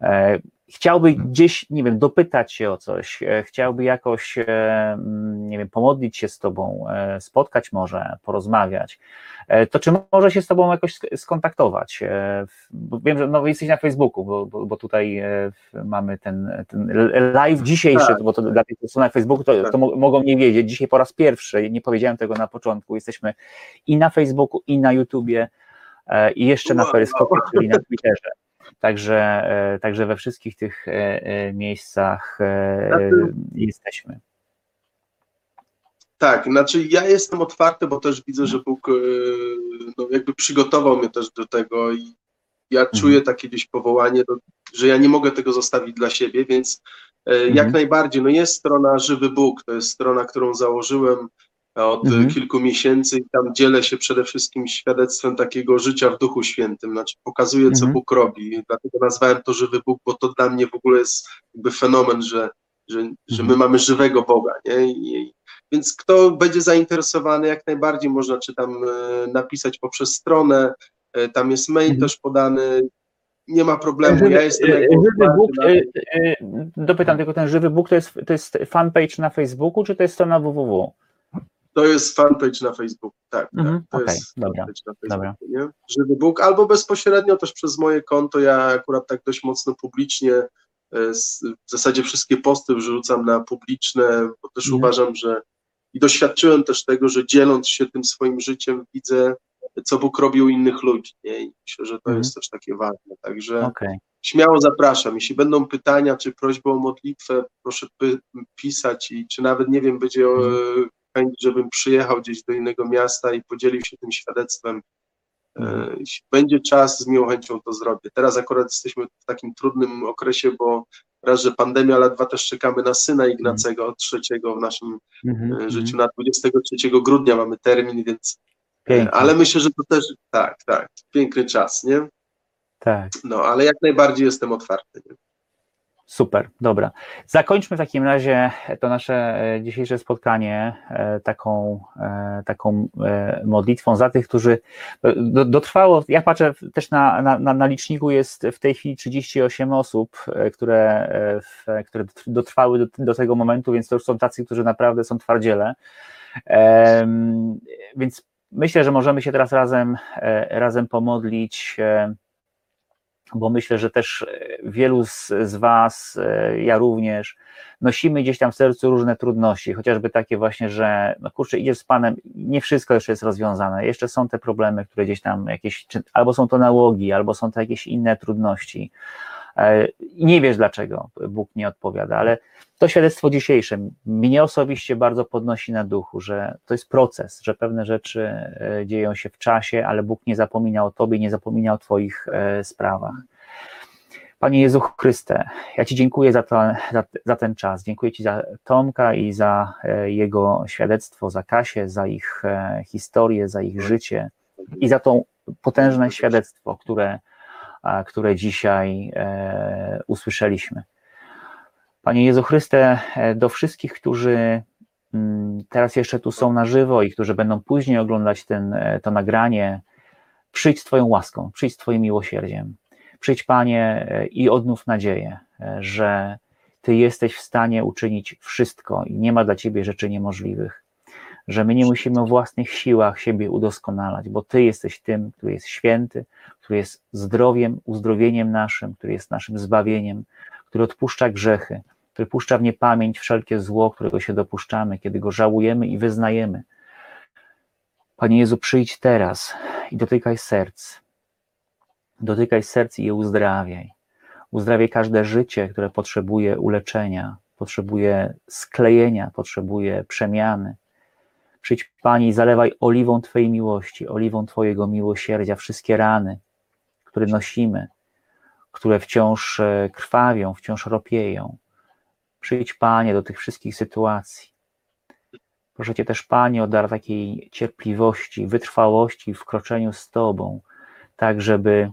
e, chciałby gdzieś, nie wiem, dopytać się o coś, e, chciałby jakoś, e, mm, nie wiem, pomodlić się z Tobą, e, spotkać może, porozmawiać, to czy może się z Tobą jakoś sk- skontaktować? Bo wiem, że no, jesteś na Facebooku, bo, bo, bo tutaj mamy ten, ten live dzisiejszy, Tak. bo to dla tych, którzy są na Facebooku, to, to mo- mogą nie wiedzieć. Dzisiaj po raz pierwszy, nie powiedziałem tego na początku, jesteśmy i na Facebooku, i na YouTubie, i jeszcze na. Peryskopie, czyli na Twitterze. Także, e, także we wszystkich tych e, e, miejscach Znaczy- jesteśmy. Tak, znaczy ja jestem otwarty, bo też widzę, że Bóg no, jakby przygotował mnie też do tego i ja czuję takie gdzieś powołanie, do, że ja nie mogę tego zostawić dla siebie, więc jak Mhm. najbardziej, no jest strona Żywy Bóg, to jest strona, którą założyłem od Mhm. kilku miesięcy i tam dzielę się przede wszystkim świadectwem takiego życia w Duchu Świętym, znaczy pokazuję, co Mhm. Bóg robi, dlatego nazwałem to Żywy Bóg, bo to dla mnie w ogóle jest jakby fenomen, że, że, że my Mhm. mamy żywego Boga, nie? I, więc kto będzie zainteresowany, jak najbardziej można czy tam e, napisać poprzez stronę, e, tam jest mail Mhm. też podany, nie ma problemu, Żywy, ja jestem e, żywy Bóg, dopytam tylko, ten Żywy Bóg to jest, to jest fanpage na Facebooku, czy to jest strona www? To jest fanpage na Facebooku, tak, Mhm, tak to okej, jest dobra, fanpage na dobra. Facebooku, nie? Żywy Bóg, albo bezpośrednio też przez moje konto, ja akurat tak dość mocno publicznie e, w zasadzie wszystkie posty wrzucam na publiczne, bo też Mhm. uważam, że i doświadczyłem też tego, że dzieląc się tym swoim życiem widzę, co Bóg robi u innych ludzi, nie? I myślę, że to Mhm. jest też takie ważne, także Okej. śmiało zapraszam. Jeśli będą pytania czy prośby o modlitwę, proszę py- pisać i czy nawet, nie wiem, będzie e, chęć, żebym przyjechał gdzieś do innego miasta i podzielił się tym świadectwem. E, Mhm. Jeśli będzie czas, z miłą chęcią to zrobię. Teraz akurat jesteśmy w takim trudnym okresie, bo raz, że pandemia, ale dwa też czekamy na syna Ignacego trzeciego w naszym Mhm, e, mhm. życiu. Na 23 grudnia mamy termin, więc Pięknie. ale myślę, że to też tak, tak, piękny czas, nie? Tak. No, ale jak najbardziej jestem otwarty. Nie? Super, dobra. Zakończmy w takim razie to nasze e, dzisiejsze spotkanie e, taką, e, taką modlitwą za tych, którzy do- dotrwało. Ja patrzę też na, na, na- liczniku jest w tej chwili 38 osób, które, które dotrwały do, do tego momentu, więc to już są tacy, którzy naprawdę są twardziele. Więc myślę, że możemy się teraz razem, razem pomodlić. Bo myślę, że też e, wielu z, z Was, e, ja również, nosimy gdzieś tam w sercu różne trudności, chociażby takie właśnie, że no kurczę, idziesz z Panem, nie wszystko jeszcze jest rozwiązane, jeszcze są te problemy, które gdzieś tam jakieś, czy, albo są to nałogi, albo są to jakieś inne trudności i nie wiesz dlaczego Bóg nie odpowiada, ale to świadectwo dzisiejsze mnie osobiście bardzo podnosi na duchu, że to jest proces, że pewne rzeczy e, dzieją się w czasie, ale Bóg nie zapomina o Tobie, nie zapomina o Twoich e, sprawach. Panie Jezu Chryste, ja Ci dziękuję za, za, za ten czas. Dziękuję Ci za Tomka i za e, jego świadectwo, za Kasię, za ich e, historię, za ich życie i za to potężne świadectwo, które, które dzisiaj e, usłyszeliśmy. Panie Jezu Chryste, e, do wszystkich, którzy mm, teraz jeszcze tu są na żywo i którzy będą później oglądać ten, e, to nagranie, przyjdź z Twoją łaską, przyjdź z Twoim miłosierdziem. Przyjdź, Panie, i odnów nadzieję, że Ty jesteś w stanie uczynić wszystko i nie ma dla Ciebie rzeczy niemożliwych. Że my nie musimy o własnych siłach siebie udoskonalać, bo Ty jesteś tym, który jest święty, który jest zdrowiem, uzdrowieniem naszym, który jest naszym zbawieniem, który odpuszcza grzechy, który puszcza w niepamięć wszelkie zło, którego się dopuszczamy, kiedy go żałujemy i wyznajemy. Panie Jezu, przyjdź teraz i dotykaj serc. Dotykaj serc i je uzdrawiaj. Uzdrawiaj każde życie, które potrzebuje uleczenia, potrzebuje sklejenia, potrzebuje przemiany. Przyjdź, Pani, i zalewaj oliwą Twojej miłości, oliwą Twojego miłosierdzia wszystkie rany, które nosimy, które wciąż e, krwawią, wciąż ropieją. Przyjdź, Panie, do tych wszystkich sytuacji. Proszę Cię też, Panie, o dar takiej cierpliwości, wytrwałości w kroczeniu z Tobą, tak żeby,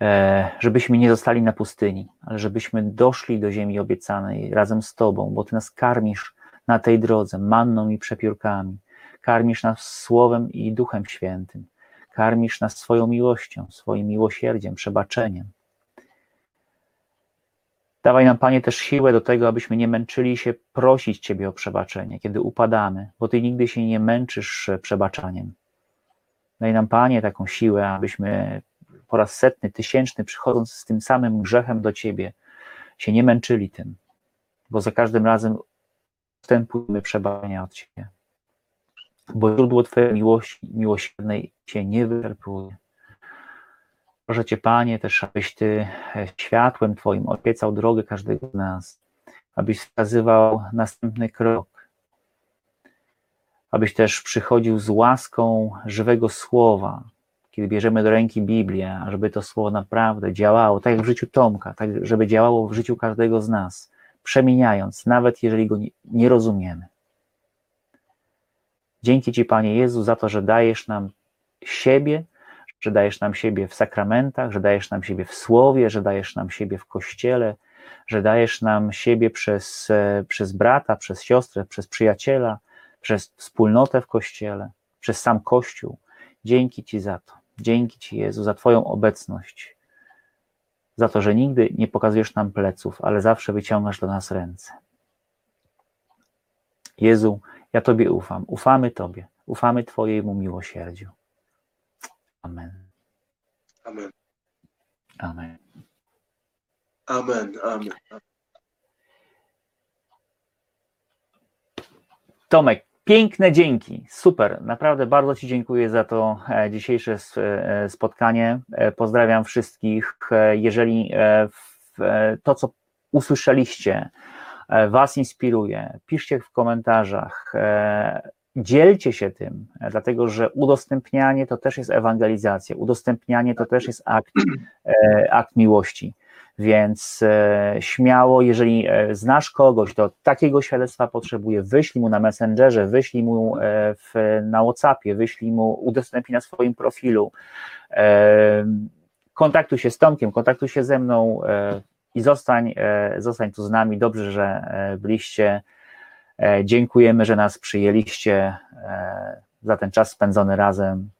e, żebyśmy nie zostali na pustyni, ale żebyśmy doszli do ziemi obiecanej razem z Tobą, bo Ty nas karmisz na tej drodze manną i przepiórkami, karmisz nas Słowem i Duchem Świętym, karmisz nas swoją miłością, swoim miłosierdziem, przebaczeniem. Dawaj nam, Panie, też siłę do tego, abyśmy nie męczyli się prosić Ciebie o przebaczenie, kiedy upadamy, bo Ty nigdy się nie męczysz przebaczaniem. Daj nam, Panie, taką siłę, abyśmy po raz setny, tysięczny, przychodząc z tym samym grzechem do Ciebie, się nie męczyli tym, bo za każdym razem wstępujemy przebaczenia od Ciebie. Bo źródło Twojej miłości, miłosiernej się nie wyczerpuje. Proszę Cię, Panie, też abyś Ty e, światłem Twoim opiecał drogę każdego z nas, abyś wskazywał następny krok, abyś też przychodził z łaską żywego słowa, kiedy bierzemy do ręki Biblię, ażeby to słowo naprawdę działało, tak jak w życiu Tomka, tak żeby działało w życiu każdego z nas, przemieniając, nawet jeżeli go nie, rozumiemy. Dzięki Ci, Panie Jezu, za to, że dajesz nam siebie, że dajesz nam siebie w sakramentach, że dajesz nam siebie w słowie, że dajesz nam siebie w kościele, że dajesz nam siebie przez, e, przez brata, przez siostrę, przez przyjaciela, przez wspólnotę w kościele, przez sam kościół. Dzięki Ci za to. Dzięki Ci, Jezu, za Twoją obecność, za to, że nigdy nie pokazujesz nam pleców, ale zawsze wyciągasz do nas ręce. Jezu, ja Tobie ufam, ufamy Tobie, ufamy Twojemu miłosierdziu. Amen. Amen. Amen. Amen. Amen. Tomek, piękne dzięki, super, naprawdę bardzo Ci dziękuję za to e, dzisiejsze e, spotkanie. E, Pozdrawiam wszystkich. Jeżeli to, co usłyszeliście, Was inspiruje, piszcie w komentarzach, dzielcie się tym, dlatego że udostępnianie to też jest ewangelizacja, udostępnianie to też jest akt, akt miłości. Więc e, śmiało, jeżeli e, znasz kogoś, to takiego świadectwa potrzebuje, wyślij mu na Messengerze, wyślij mu e, w, na Whatsappie, wyślij mu, udostępnij na swoim profilu. Kontaktuj się z Tomkiem, kontaktuj się ze mną i zostań, zostań tu z nami. Dobrze, że byliście. Dziękujemy, że nas przyjęliście za ten czas spędzony razem.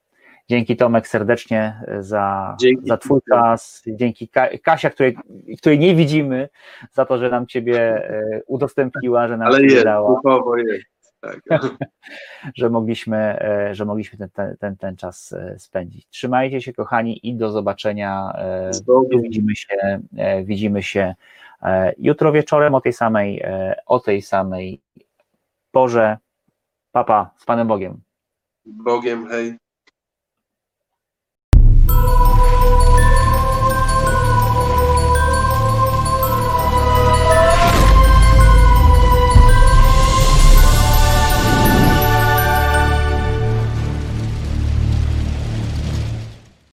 Dzięki Tomek serdecznie e, za, Dzięki. za Twój czas. Dzięki Ka- Kasia, której, której nie widzimy, za to, że nam Ciebie e, udostępniła, że nam Ale jest, dała, jest. Tak. że mogliśmy, e, że mogliśmy ten, ten, ten, ten czas spędzić. Trzymajcie się, kochani, i do zobaczenia. Widzimy się, widzimy się jutro wieczorem o tej samej, o tej samej porze. Papa, z Panem Bogiem. Bogiem, hej.